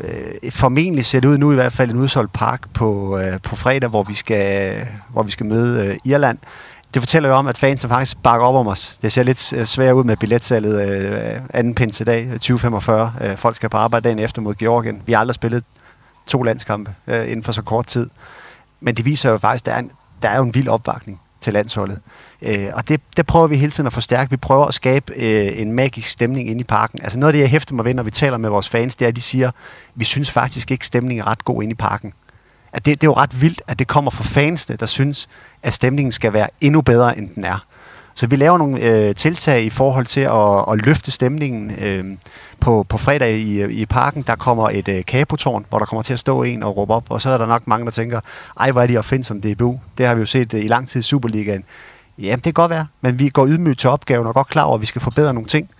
formentlig set ud nu i hvert fald en udsolgt park på, øh, på fredag, hvor vi skal, hvor vi skal møde øh, Irland. Det fortæller jo om, at fansene faktisk bakker op om os. Det ser lidt øh, svært ud med billetsalget øh, anden pinsedag øh, 2045. Øh, folk skal på arbejde dagen efter mod Georgien. Vi har aldrig spillet to landskampe øh, inden for så kort tid. Men det viser jo faktisk, at der er, en, der er jo en vild opbakning til landsholdet. Øh, og det, det prøver vi hele tiden at forstærke. Vi prøver at skabe øh, en magisk stemning inde i parken. Altså noget af det, jeg hæfter mig ved, når vi taler med vores fans, det er, at de siger, vi synes faktisk ikke, stemningen er ret god inde i parken. At det, det er jo ret vildt, at det kommer fra fansene, der synes, at stemningen skal være endnu bedre, end den er. Så vi laver nogle øh, tiltag i forhold til at, at løfte stemningen. Øh, på, på fredag i, i parken, der kommer et øh, kabotårn, hvor der kommer til at stå en og råbe op, og så er der nok mange, der tænker, ej, hvor er de opfindt som DBU. Det har vi jo set øh, i lang tid i Superligaen. Jamen, det kan godt være, men vi går ydmygt til opgaven og er godt klar over, at vi skal forbedre nogle ting.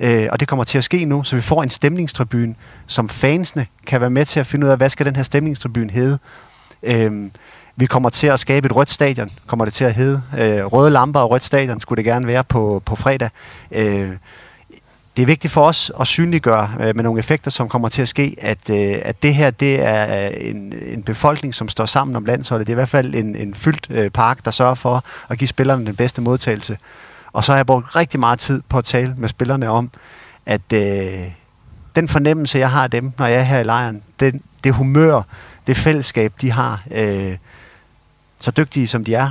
Øh, og det kommer til at ske nu, så vi får en stemningstribune, som fansene kan være med til at finde ud af, hvad skal den her stemningstribune hedde. Øh, vi kommer til at skabe et rødt stadion, kommer det til at hedde. Øh, røde lamper og rødt stadion skulle det gerne være på, på fredag. Øh, det er vigtigt for os at synliggøre øh, med nogle effekter, som kommer til at ske, at, øh, at det her det er øh, en, en befolkning, som står sammen om landsholdet. Det er i hvert fald en, en fyldt øh, park, der sørger for at give spillerne den bedste modtagelse. Og så har jeg brugt rigtig meget tid på at tale med spillerne om, at øh, den fornemmelse, jeg har af dem, når jeg er her i lejren, det, det humør, det fællesskab, de har, øh, så dygtige som de er,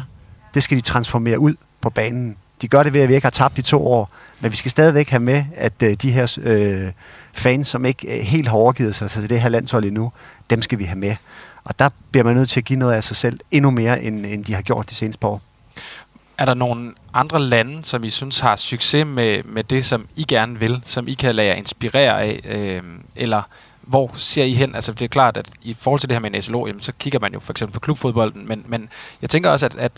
det skal de transformere ud på banen. De gør det ved, at vi ikke har tabt de to år, men vi skal stadigvæk have med, at øh, de her øh, fans, som ikke øh, helt har overgivet sig til det her landshold endnu, dem skal vi have med. Og der bliver man nødt til at give noget af sig selv endnu mere, end, end de har gjort de seneste par år. Er der nogle andre lande, som I synes har succes med, med det, som I gerne vil, som I kan lade jer inspirere af? Øh, eller hvor ser I hen? Altså det er klart, at i forhold til det her med en SLO, jamen, så kigger man jo for eksempel på klubfodbolden, men, men jeg tænker også, at, at,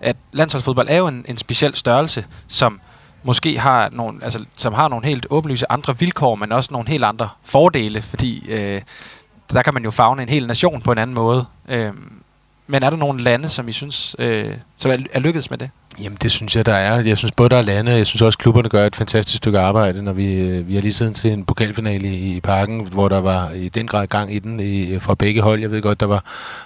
at landsholdsfodbold er jo en, en speciel størrelse, som måske har nogle, altså, som har nogle helt åbenlyse andre vilkår, men også nogle helt andre fordele, fordi øh, der kan man jo fagne en hel nation på en anden måde. Øh, men er der nogle lande, som I synes, øh, som er, er lykkedes med det? Jamen, det synes jeg, der er. Jeg synes både, der er lande, og jeg synes også, klubberne gør et fantastisk stykke arbejde, når vi, øh, vi har lige siden til en pokalfinale i, i parken, hvor der var i den grad gang i den i, fra begge hold. Jeg ved godt, der var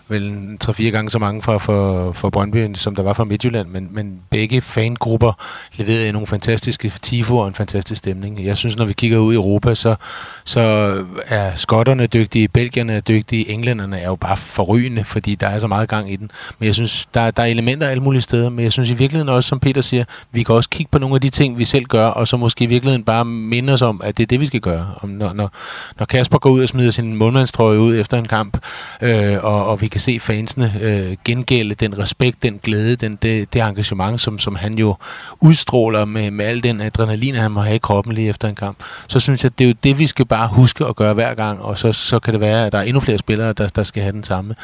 vel 3-4 gange så mange fra for, for Brøndby, som der var fra Midtjylland, men, men begge fangrupper leverede nogle fantastiske tifo og en fantastisk stemning. Jeg synes, når vi kigger ud i Europa, så, så er skotterne dygtige, belgierne er dygtige, englænderne er jo bare forrygende, fordi der er så meget gang i den. Men jeg synes, der, der er elementer alle mulige steder, men jeg synes i virkeligheden, virkeligheden også, som Peter siger, vi kan også kigge på nogle af de ting, vi selv gør, og så måske i virkeligheden bare minde os om, at det er det, vi skal gøre. Om, når, når, når Kasper går ud og smider sin målmandstrøje ud efter en kamp, øh, og, og vi kan se fansene øh, gengælde den respekt, den glæde, den, det, det engagement, som, som han jo udstråler med, med al den adrenalin, han må have i kroppen lige efter en kamp, så synes jeg, det er jo det, vi skal bare huske at gøre hver gang, og så, så kan det være, at der er endnu flere spillere, der, der skal have den samme,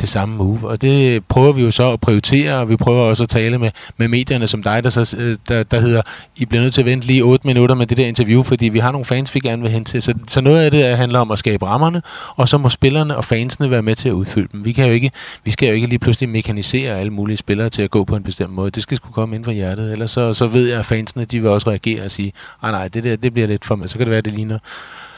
det samme move. Og det prøver vi jo så at prioritere, og vi prøver også at tale med, med medierne som dig, der, så, øh, der, der hedder, I bliver nødt til at vente lige 8 minutter med det der interview, fordi vi har nogle fans, vi gerne vil hen til. Så, så noget af det handler om at skabe rammerne, og så må spillerne og fansene være med til at udfylde dem. Vi, kan jo ikke, vi skal jo ikke lige pludselig mekanisere alle mulige spillere til at gå på en bestemt måde. Det skal sgu komme ind fra hjertet, ellers så, så ved jeg, at fansene de vil også reagere og sige, ah, nej, det der det bliver lidt for mig. Så kan det være, at det ligner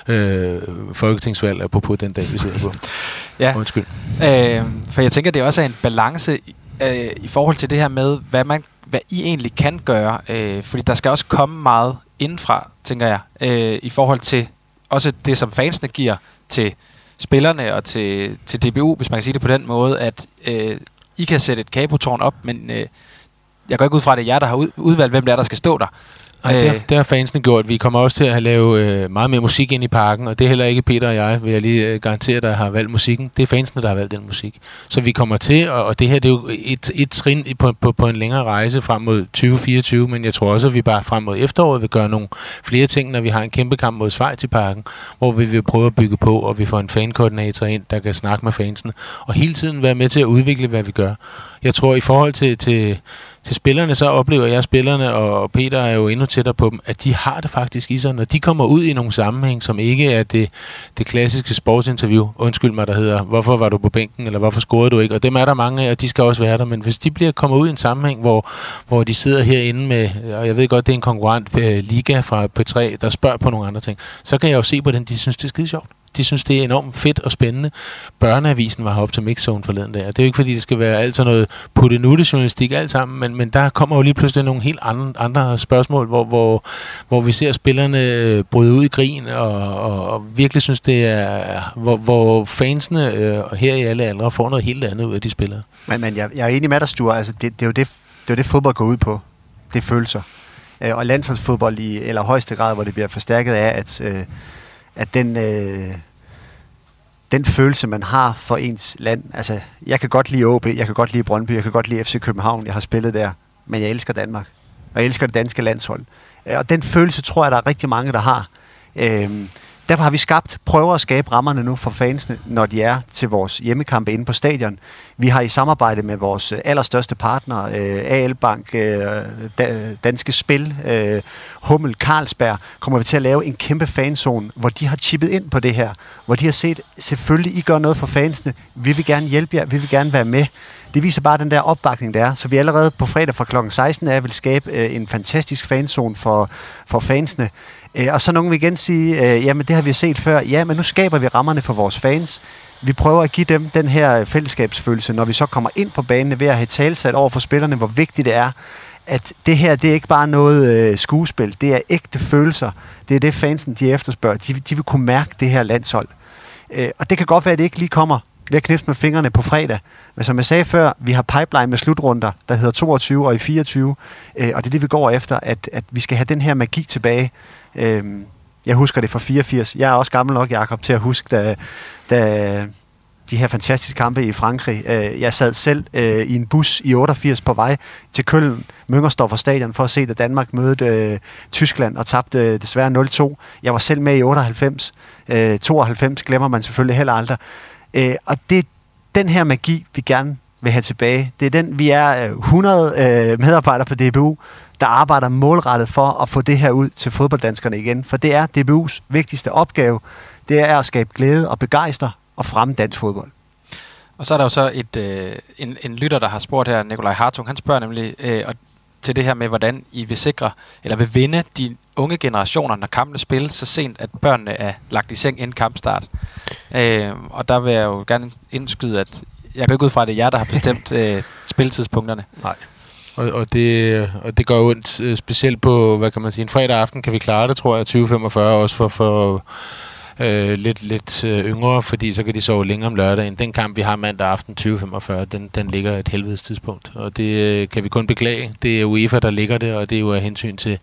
øh, folketingsvalg på den dag, vi sidder på. <laughs> ja. Undskyld. Øh, for jeg tænker, det også er en balance øh, i forhold til det her med, hvad man hvad I egentlig kan gøre. Øh, fordi der skal også komme meget indenfra, tænker jeg, øh, i forhold til også det, som fansene giver til spillerne og til, til DBU, hvis man kan sige det på den måde, at øh, I kan sætte et kabotårn op, men øh, jeg går ikke ud fra, at det er jer, der har udvalgt, hvem det er, der skal stå der. Nej, det, har, øh, det har fansene gjort. Vi kommer også til at have øh, meget mere musik ind i parken, og det er heller ikke Peter og jeg, vil jeg lige øh, garantere, der har valgt musikken. Det er fansene, der har valgt den musik. Så vi kommer til, og, og det her det er jo et, et trin på, på, på en længere rejse frem mod 2024, men jeg tror også, at vi bare frem mod efteråret vil gøre nogle flere ting, når vi har en kæmpe kamp mod Schweiz i parken, hvor vi vil prøve at bygge på, og vi får en fankoordinator ind, der kan snakke med fansene, og hele tiden være med til at udvikle, hvad vi gør. Jeg tror, i forhold til, til til spillerne, så oplever jeg spillerne, og Peter er jo endnu tættere på dem, at de har det faktisk i sig, når de kommer ud i nogle sammenhæng, som ikke er det, det klassiske sportsinterview. Undskyld mig, der hedder, hvorfor var du på bænken, eller hvorfor scorede du ikke? Og dem er der mange af, og de skal også være der. Men hvis de bliver kommer ud i en sammenhæng, hvor, hvor de sidder herinde med, og jeg ved godt, det er en konkurrent øh, liga fra P3, der spørger på nogle andre ting, så kan jeg jo se på den, de synes, det er skide sjovt de synes, det er enormt fedt og spændende. Børneavisen var heroppe til Mixzone forleden der. Det er jo ikke, fordi det skal være alt sådan noget puttenutte journalistik alt sammen, men, men der kommer jo lige pludselig nogle helt andre, andre spørgsmål, hvor, hvor, hvor vi ser spillerne bryde ud i grin, og, og, og virkelig synes, det er, hvor, hvor fansene øh, her i alle aldre får noget helt andet ud af de spillere. Men, men jeg, jeg er enig med dig, Sture. Altså, det, det, er jo det, det er jo det, fodbold går ud på. Det er følelser. Øh, og landsholdsfodbold i eller højeste grad, hvor det bliver forstærket af, at, øh, at den, øh, den følelse, man har for ens land. Altså, jeg kan godt lide OB, jeg kan godt lide Brøndby, jeg kan godt lide FC København, jeg har spillet der, men jeg elsker Danmark. Og jeg elsker det danske landshold. Øh, og den følelse tror jeg, der er rigtig mange, der har. Øh, Derfor har vi skabt, prøver at skabe rammerne nu for fansene, når de er til vores hjemmekampe inde på stadion. Vi har i samarbejde med vores øh, allerstørste partner, øh, AL Bank, øh, Danske Spil, øh, Hummel, Carlsberg, kommer vi til at lave en kæmpe fanzone, hvor de har chippet ind på det her. Hvor de har set, selvfølgelig I gør noget for fansene. Vi vil gerne hjælpe jer, vi vil gerne være med. Det viser bare den der opbakning, der er. Så vi allerede på fredag fra kl. 16 er vil skabe øh, en fantastisk fanzone for, for fansene. Øh, og så nogen vil igen sige, øh, jamen det har vi set før. Ja, men nu skaber vi rammerne for vores fans. Vi prøver at give dem den her fællesskabsfølelse, når vi så kommer ind på banen ved at have talsat over for spillerne, hvor vigtigt det er, at det her, det er ikke bare noget øh, skuespil, det er ægte følelser. Det er det, fansen de efterspørger. De, de vil kunne mærke det her landshold. Øh, og det kan godt være, at det ikke lige kommer ved at knipse med fingrene på fredag. Men som jeg sagde før, vi har pipeline med slutrunder, der hedder 22 og i 24, øh, og det er det, vi går efter, at, at vi skal have den her magi tilbage. Øh, jeg husker det fra 84. Jeg er også gammel nok, Jakob, til at huske, da, da de her fantastiske kampe i Frankrig. Øh, jeg sad selv øh, i en bus i 88 på vej til Køln, Müngersdorfer stadion, for at se, da Danmark mødte øh, Tyskland og tabte øh, desværre 0-2. Jeg var selv med i 98. Øh, 92 glemmer man selvfølgelig heller aldrig. Øh, og det er den her magi, vi gerne vil have tilbage. Det er den, vi er øh, 100 øh, medarbejdere på DBU, der arbejder målrettet for at få det her ud til fodbolddanskerne igen. For det er DBU's vigtigste opgave. Det er at skabe glæde og begejstre og fremme dansk fodbold. Og så er der jo så et, øh, en, en lytter, der har spurgt her, Nikolaj Hartung, han spørger nemlig øh, og til det her med, hvordan I vil sikre, eller vil vinde de unge generationer, når kampene spilles så sent, at børnene er lagt i seng inden kampstart. Øh, og der vil jeg jo gerne indskyde, at jeg går ikke ud fra, at det er jer, der har bestemt <laughs> øh, spilletidspunkterne. Nej. Og, og, det, og det gør ondt, øh, specielt på, hvad kan man sige, en fredag aften kan vi klare det, tror jeg, 2045 også for, for øh, lidt, lidt øh, yngre, fordi så kan de sove længere om lørdagen. Den kamp, vi har mandag aften 20.45, den, den ligger et helvedes tidspunkt, og det øh, kan vi kun beklage. Det er UEFA, der ligger det, og det er jo af hensyn til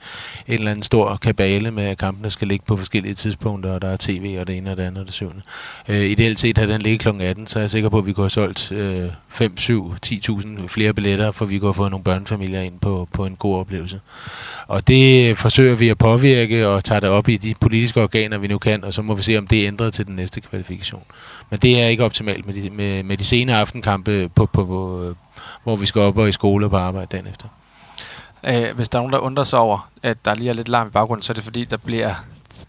en eller anden stor kabale med, at kampene skal ligge på forskellige tidspunkter, og der er tv og det ene og det andet og det syvende. Øh, ideelt set har den ligget kl. 18, så er jeg sikker på, at vi kunne have solgt øh, 5, 7, 10.000 flere billetter, for vi kunne have fået nogle børnefamilier ind på, på en god oplevelse. Og det forsøger vi at påvirke og tager det op i de politiske organer, vi nu kan, og så må vi se, om det er ændret til den næste kvalifikation. Men det er ikke optimalt med de, med, med de sene aftenkampe, på, på, på, hvor vi skal op og i skole og på arbejde dagen efter. Øh, hvis der er nogen, der undrer sig over, at der lige er lidt larm i baggrunden, så er det fordi, der bliver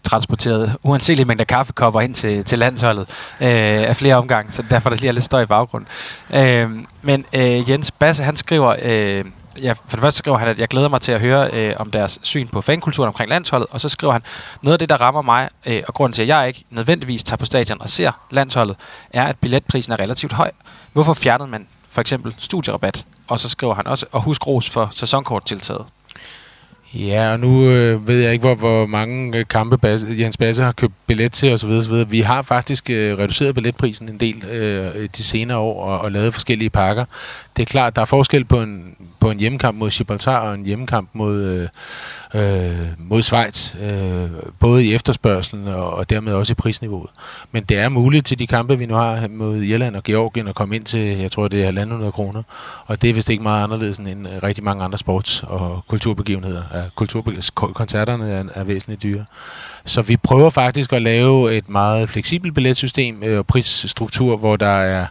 transporteret uanselige mængder kaffekopper ind til, til landsholdet øh, af flere omgange, så derfor er der lige er lidt støj i baggrunden. Øh, men øh, Jens Basse, han skriver, øh, ja, for det første skriver han, at jeg glæder mig til at høre øh, om deres syn på fankulturen omkring landsholdet, og så skriver han, noget af det, der rammer mig, øh, og grunden til, at jeg ikke nødvendigvis tager på stadion og ser landsholdet, er, at billetprisen er relativt høj. Hvorfor fjernede man for eksempel studierabat? Og så skriver han også, og husk ros for sæsonkorttiltaget. Ja, og nu øh, ved jeg ikke, hvor, hvor mange øh, kampe Bas, Jens Basse har købt billet til osv. osv. Vi har faktisk øh, reduceret billetprisen en del øh, de senere år og, og lavet forskellige pakker. Det er klart, der er forskel på en, på en hjemmekamp mod Gibraltar og en hjemmekamp mod, øh, øh, mod Schweiz, øh, både i efterspørgselen og, og dermed også i prisniveauet. Men det er muligt til de kampe, vi nu har mod Irland og Georgien, at komme ind til, jeg tror, det er 1.500 kroner. Og det er vist ikke meget anderledes end øh, rigtig mange andre sports- og kulturbegivenheder. Ja, kulturkoncerterne er, er væsentligt dyre. Så vi prøver faktisk at lave et meget fleksibelt billetsystem øh, og prisstruktur, hvor der er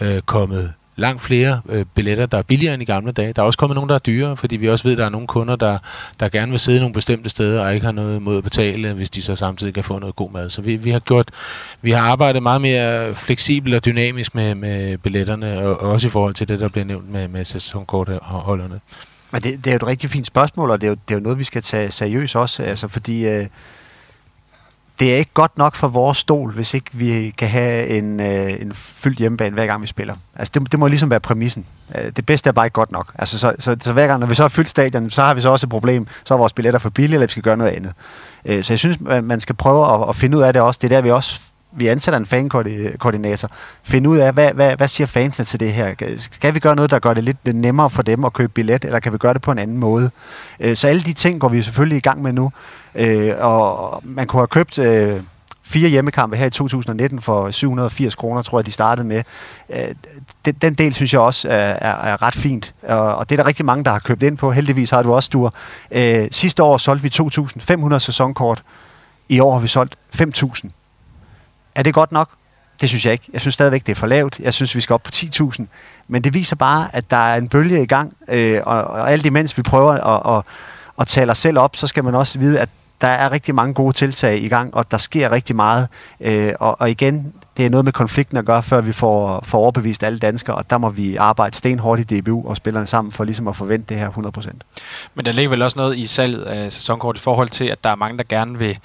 øh, kommet langt flere øh, billetter, der er billigere end i gamle dage. Der er også kommet nogle, der er dyrere, fordi vi også ved, at der er nogle kunder, der, der gerne vil sidde nogle bestemte steder og ikke har noget mod at betale, hvis de så samtidig kan få noget god mad. Så vi, vi har gjort, vi har arbejdet meget mere fleksibelt og dynamisk med, med billetterne, og også i forhold til det, der bliver nævnt med, med sæsonkortholderne. Men det, det er jo et rigtig fint spørgsmål, og det er jo, det er jo noget, vi skal tage seriøst også, altså fordi... Øh det er ikke godt nok for vores stol, hvis ikke vi kan have en, øh, en fyldt hjemmebane, hver gang vi spiller. Altså, det, det må ligesom være præmissen. Øh, det bedste er bare ikke godt nok. Altså, så, så, så hver gang, når vi så har fyldt stadion, så har vi så også et problem. Så er vores billetter for billige, eller vi skal gøre noget andet. Øh, så jeg synes, man skal prøve at, at finde ud af det også. Det er der, vi også vi ansætter en fankoordinator, finde ud af, hvad, hvad, hvad siger fansene til det her? Skal vi gøre noget, der gør det lidt nemmere for dem at købe billet, eller kan vi gøre det på en anden måde? Øh, så alle de ting går vi selvfølgelig i gang med nu, øh, og man kunne have købt øh, fire hjemmekampe her i 2019 for 780 kroner, tror jeg, de startede med. Den, den del synes jeg også er, er, er ret fint, og det er der rigtig mange, der har købt ind på. Heldigvis har du også, Stur. Sidste år solgte vi 2.500 sæsonkort. I år har vi solgt 5.000. Er det godt nok? Det synes jeg ikke. Jeg synes stadigvæk, det er for lavt. Jeg synes, vi skal op på 10.000. Men det viser bare, at der er en bølge i gang, øh, og, og alt imens vi prøver at, at, at tale os selv op, så skal man også vide, at der er rigtig mange gode tiltag i gang, og der sker rigtig meget. Øh, og, og igen, det er noget med konflikten at gøre, før vi får, får overbevist alle danskere, og der må vi arbejde stenhårdt i DBU og spillerne sammen for ligesom at forvente det her 100%. Men der ligger vel også noget i salget af sæsonkort i forhold til, at der er mange, der gerne vil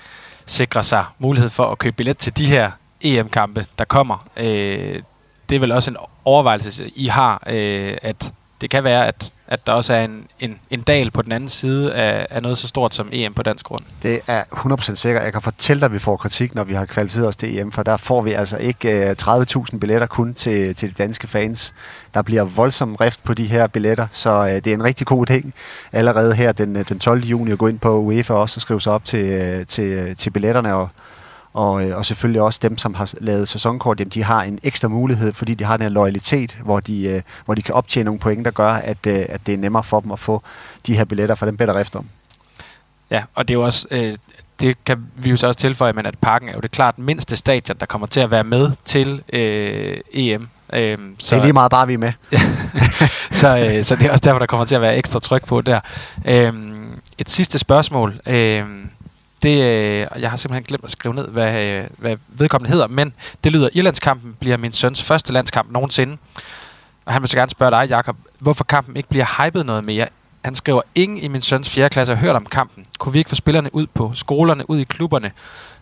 sikre sig mulighed for at købe billet til de her EM-kampe, der kommer. Øh, det er vel også en overvejelse, I har, øh, at det kan være, at, at der også er en, en, en dal på den anden side af, af noget så stort som EM på dansk grund. Det er 100% sikkert. Jeg kan fortælle dig, at vi får kritik, når vi har kvalificeret os til EM, for der får vi altså ikke øh, 30.000 billetter kun til, til de danske fans. Der bliver voldsom rift på de her billetter, så øh, det er en rigtig god ting allerede her den, øh, den 12. juni at gå ind på UEFA også og skrive sig op til, øh, til, øh, til billetterne og og, øh, og selvfølgelig også dem, som har lavet sæsonkort, jamen, de har en ekstra mulighed, fordi de har den her loyalitet, hvor de, øh, hvor de kan optjene nogle point, der gør, at, øh, at det er nemmere for dem at få de her billetter, for dem bedre efter. Ja, og det er jo også, øh, det kan vi jo så også tilføje, men at parken er jo det klart mindste stadion, der kommer til at være med til øh, EM. Øhm, så det er lige meget bare, vi er med. <laughs> så, øh, så det er også derfor, der kommer til at være ekstra tryk på der. Øhm, et sidste spørgsmål. Øhm, det, øh, jeg har simpelthen glemt at skrive ned, hvad, øh, hvad vedkommende hedder, men det lyder, Irlandskampen bliver min søns første landskamp nogensinde. Og han vil så gerne spørge dig, Jakob, hvorfor kampen ikke bliver hypet noget mere. Han skriver, ingen i min søns 4. klasse har hørt om kampen. Kunne vi ikke få spillerne ud på skolerne, ud i klubberne?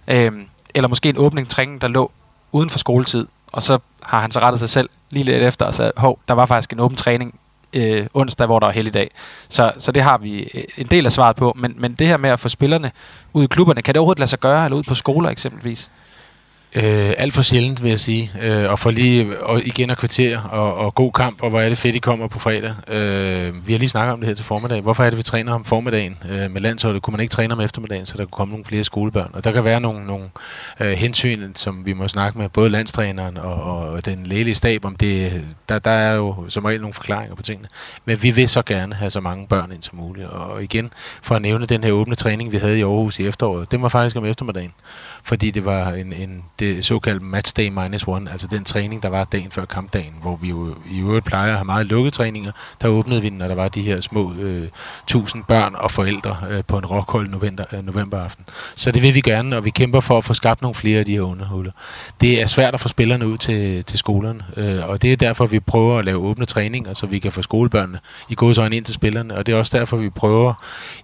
Øhm, eller måske en åbning træning, der lå uden for skoletid. Og så har han så rettet sig selv lige lidt efter og sagde, hov, der var faktisk en åben træning øh, onsdag, hvor der er helligdag. Så, så det har vi øh, en del af svaret på. Men, men det her med at få spillerne ud i klubberne, kan det overhovedet lade sig gøre, eller ud på skoler eksempelvis? Øh, alt for sjældent, vil jeg sige. Øh, og for lige og igen at kvarter og, og god kamp, og hvor er det fedt, I kommer på fredag. Øh, vi har lige snakket om det her til formiddag. Hvorfor er det, vi træner om formiddagen øh, med landsholdet? Kunne man ikke træne om eftermiddagen, så der kunne komme nogle flere skolebørn? Og der kan være nogle, nogle øh, hensyn, som vi må snakke med både landstræneren og, og den lægelige stab om det. Der, der er jo som regel nogle forklaringer på tingene. Men vi vil så gerne have så mange børn ind som muligt. Og igen, for at nævne den her åbne træning, vi havde i Aarhus i efteråret, det var faktisk om eftermiddagen fordi det var en, en det såkaldt matchday minus one, altså den træning, der var dagen før kampdagen, hvor vi jo i øvrigt plejer at have meget lukkede træninger. Der åbnede vi den, når der var de her små øh, tusind børn og forældre øh, på en rockhold november, øh, novemberaften. Så det vil vi gerne, og vi kæmper for at få skabt nogle flere af de her underhuller. Det er svært at få spillerne ud til, til skolerne, øh, og det er derfor, vi prøver at lave åbne træninger, så vi kan få skolebørnene i godsøjne ind til spillerne, og det er også derfor, vi prøver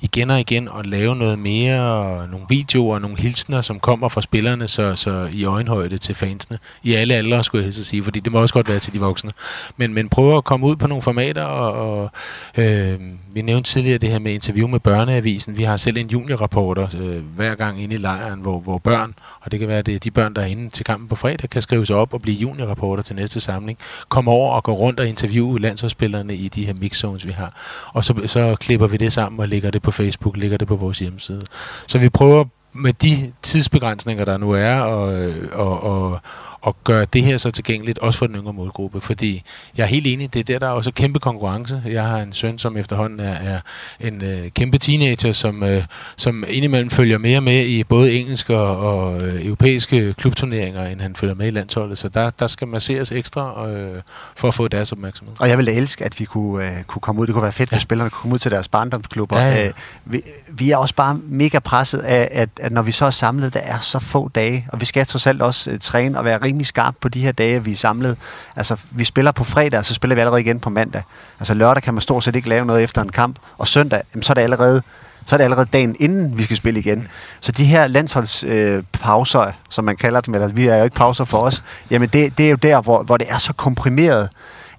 igen og igen at lave noget mere, nogle videoer og nogle hilsner, som kommer fra spillerne, så, så i øjenhøjde til fansene. I alle aldre, skulle jeg helst sige, fordi det må også godt være til de voksne. Men, men prøve at komme ud på nogle formater, og, og øh, vi nævnte tidligere det her med interview med børneavisen. Vi har selv en juniorrapporter øh, hver gang inde i lejren, hvor, hvor børn, og det kan være, det er de børn, der er inde til kampen på fredag, kan skrive sig op og blive juniorrapporter til næste samling. Kom over og gå rundt og interviewe landsholdsspillerne i de her mixzones, vi har. Og så, så klipper vi det sammen og lægger det på Facebook, lægger det på vores hjemmeside. Så vi prøver med de tidsbegrænsninger, der nu er, og, øh, og, og, og gøre det her så tilgængeligt, også for den yngre målgruppe. Fordi jeg er helt enig, det er der, der er også kæmpe konkurrence. Jeg har en søn, som efterhånden er, er en øh, kæmpe teenager, som, øh, som indimellem følger mere med i både engelske og, øh, europæiske klubturneringer, end han følger med i landsholdet. Så der, der skal masseres ekstra øh, for at få deres opmærksomhed. Og jeg ville elske, at vi kunne, øh, kunne komme ud. Det kunne være fedt, hvis ja. spillerne kunne komme ud til deres barndomsklubber. Ja, ja. Øh, vi, vi er også bare mega presset af, at, at når vi så er samlet, der er så få dage, og vi skal trods alt også øh, træne og være rimelig skarp på de her dage, vi er samlet. Altså, vi spiller på fredag, og så spiller vi allerede igen på mandag. Altså, lørdag kan man stort set ikke lave noget efter en kamp, og søndag, jamen, så er det allerede så er det allerede dagen inden, vi skal spille igen. Så de her landsholdspauser, øh, som man kalder dem, eller vi er jo ikke pauser for os, jamen det, det er jo der, hvor, hvor det er så komprimeret,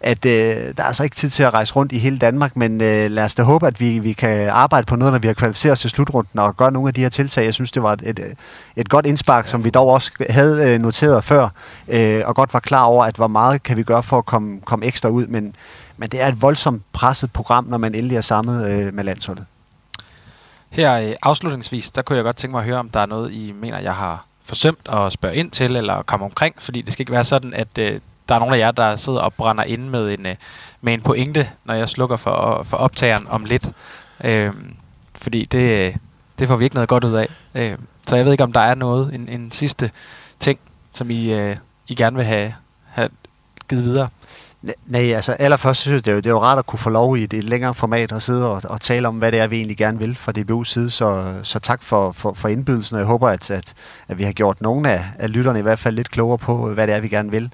at øh, der er altså ikke tid til at rejse rundt i hele Danmark, men øh, lad os da håbe, at vi, vi kan arbejde på noget, når vi har kvalificeret os til slutrunden og gøre nogle af de her tiltag. Jeg synes, det var et, et, godt indspark, som vi dog også havde øh, noteret før, øh, og godt var klar over, at hvor meget kan vi gøre for at komme, komme ekstra ud, men, men det er et voldsomt presset program, når man endelig er samlet øh, med landsholdet. Her øh, afslutningsvis, der kunne jeg godt tænke mig at høre, om der er noget, I mener, jeg har forsømt at spørge ind til, eller komme omkring, fordi det skal ikke være sådan, at øh, der er nogle af jer, der sidder og brænder ind med en, øh, med en pointe, når jeg slukker for, for optageren om lidt. Øh, fordi det, øh, det får vi ikke noget godt ud af. Øh, så jeg ved ikke, om der er noget, en, en sidste ting, som I, øh, I gerne vil have, have givet videre. Nej, altså allerførst synes jeg, det er, jo, det er jo rart at kunne få lov i et, et længere format at sidde og, og tale om, hvad det er, vi egentlig gerne vil fra DBU's side. Så, så tak for, for, for indbydelsen, og jeg håber, at, at, at vi har gjort nogle af, af lytterne i hvert fald lidt klogere på, hvad det er, vi gerne vil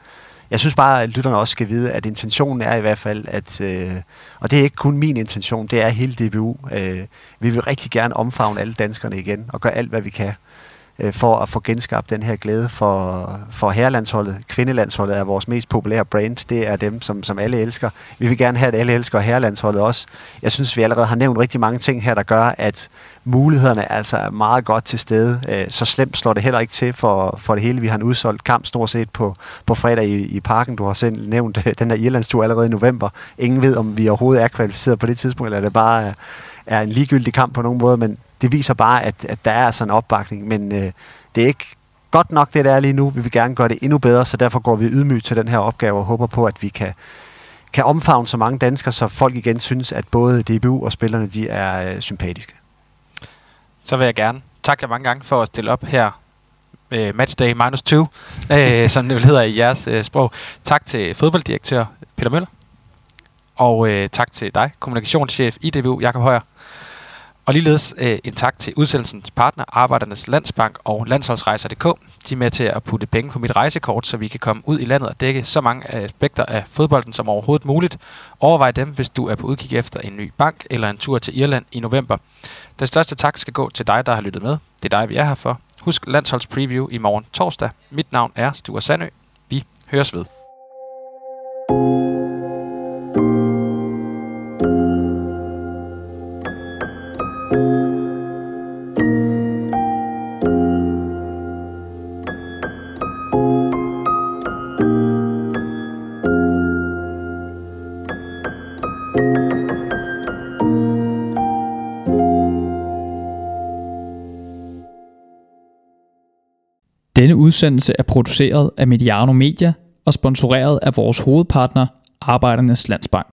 jeg synes bare, at lytterne også skal vide, at intentionen er i hvert fald, at, øh, og det er ikke kun min intention, det er hele DBU. Øh, vi vil rigtig gerne omfavne alle danskerne igen, og gøre alt, hvad vi kan øh, for at få genskabt den her glæde for, for herrelandsholdet. Kvindelandsholdet er vores mest populære brand. Det er dem, som, som alle elsker. Vi vil gerne have, at alle elsker herrelandsholdet også. Jeg synes, vi allerede har nævnt rigtig mange ting her, der gør, at mulighederne altså er meget godt til stede. Øh, så slemt slår det heller ikke til for, for det hele. Vi har en udsolgt kamp stort set på, på fredag i, i parken. Du har selv nævnt øh, den her Irlandstur allerede i november. Ingen ved, om vi overhovedet er kvalificeret på det tidspunkt, eller er det bare øh, er, en ligegyldig kamp på nogen måde, men det viser bare, at, at der er sådan en opbakning, men øh, det er ikke godt nok, det der er lige nu. Vi vil gerne gøre det endnu bedre, så derfor går vi ydmygt til den her opgave og håber på, at vi kan, kan omfavne så mange danskere, så folk igen synes, at både DBU og spillerne de er øh, sympatiske. Så vil jeg gerne takke jer mange gange for at stille op her øh, matchday minus 2, <laughs> øh, som det vil hedder i jeres øh, sprog. Tak til fodbolddirektør Peter Møller, og øh, tak til dig, kommunikationschef i DBU, Jakob Højer. Og ligeledes øh, en tak til udsendelsens partner, Arbejdernes Landsbank og Landsholdsrejser.dk. De er med til at putte penge på mit rejsekort, så vi kan komme ud i landet og dække så mange aspekter af fodbolden som overhovedet muligt. Overvej dem, hvis du er på udkig efter en ny bank eller en tur til Irland i november. Den største tak skal gå til dig, der har lyttet med. Det er dig, vi er her for. Husk Landsholds Preview i morgen torsdag. Mit navn er Stuart Sandø. Vi høres ved. Denne udsendelse er produceret af Mediano Media og sponsoreret af vores hovedpartner, Arbejdernes Landsbank.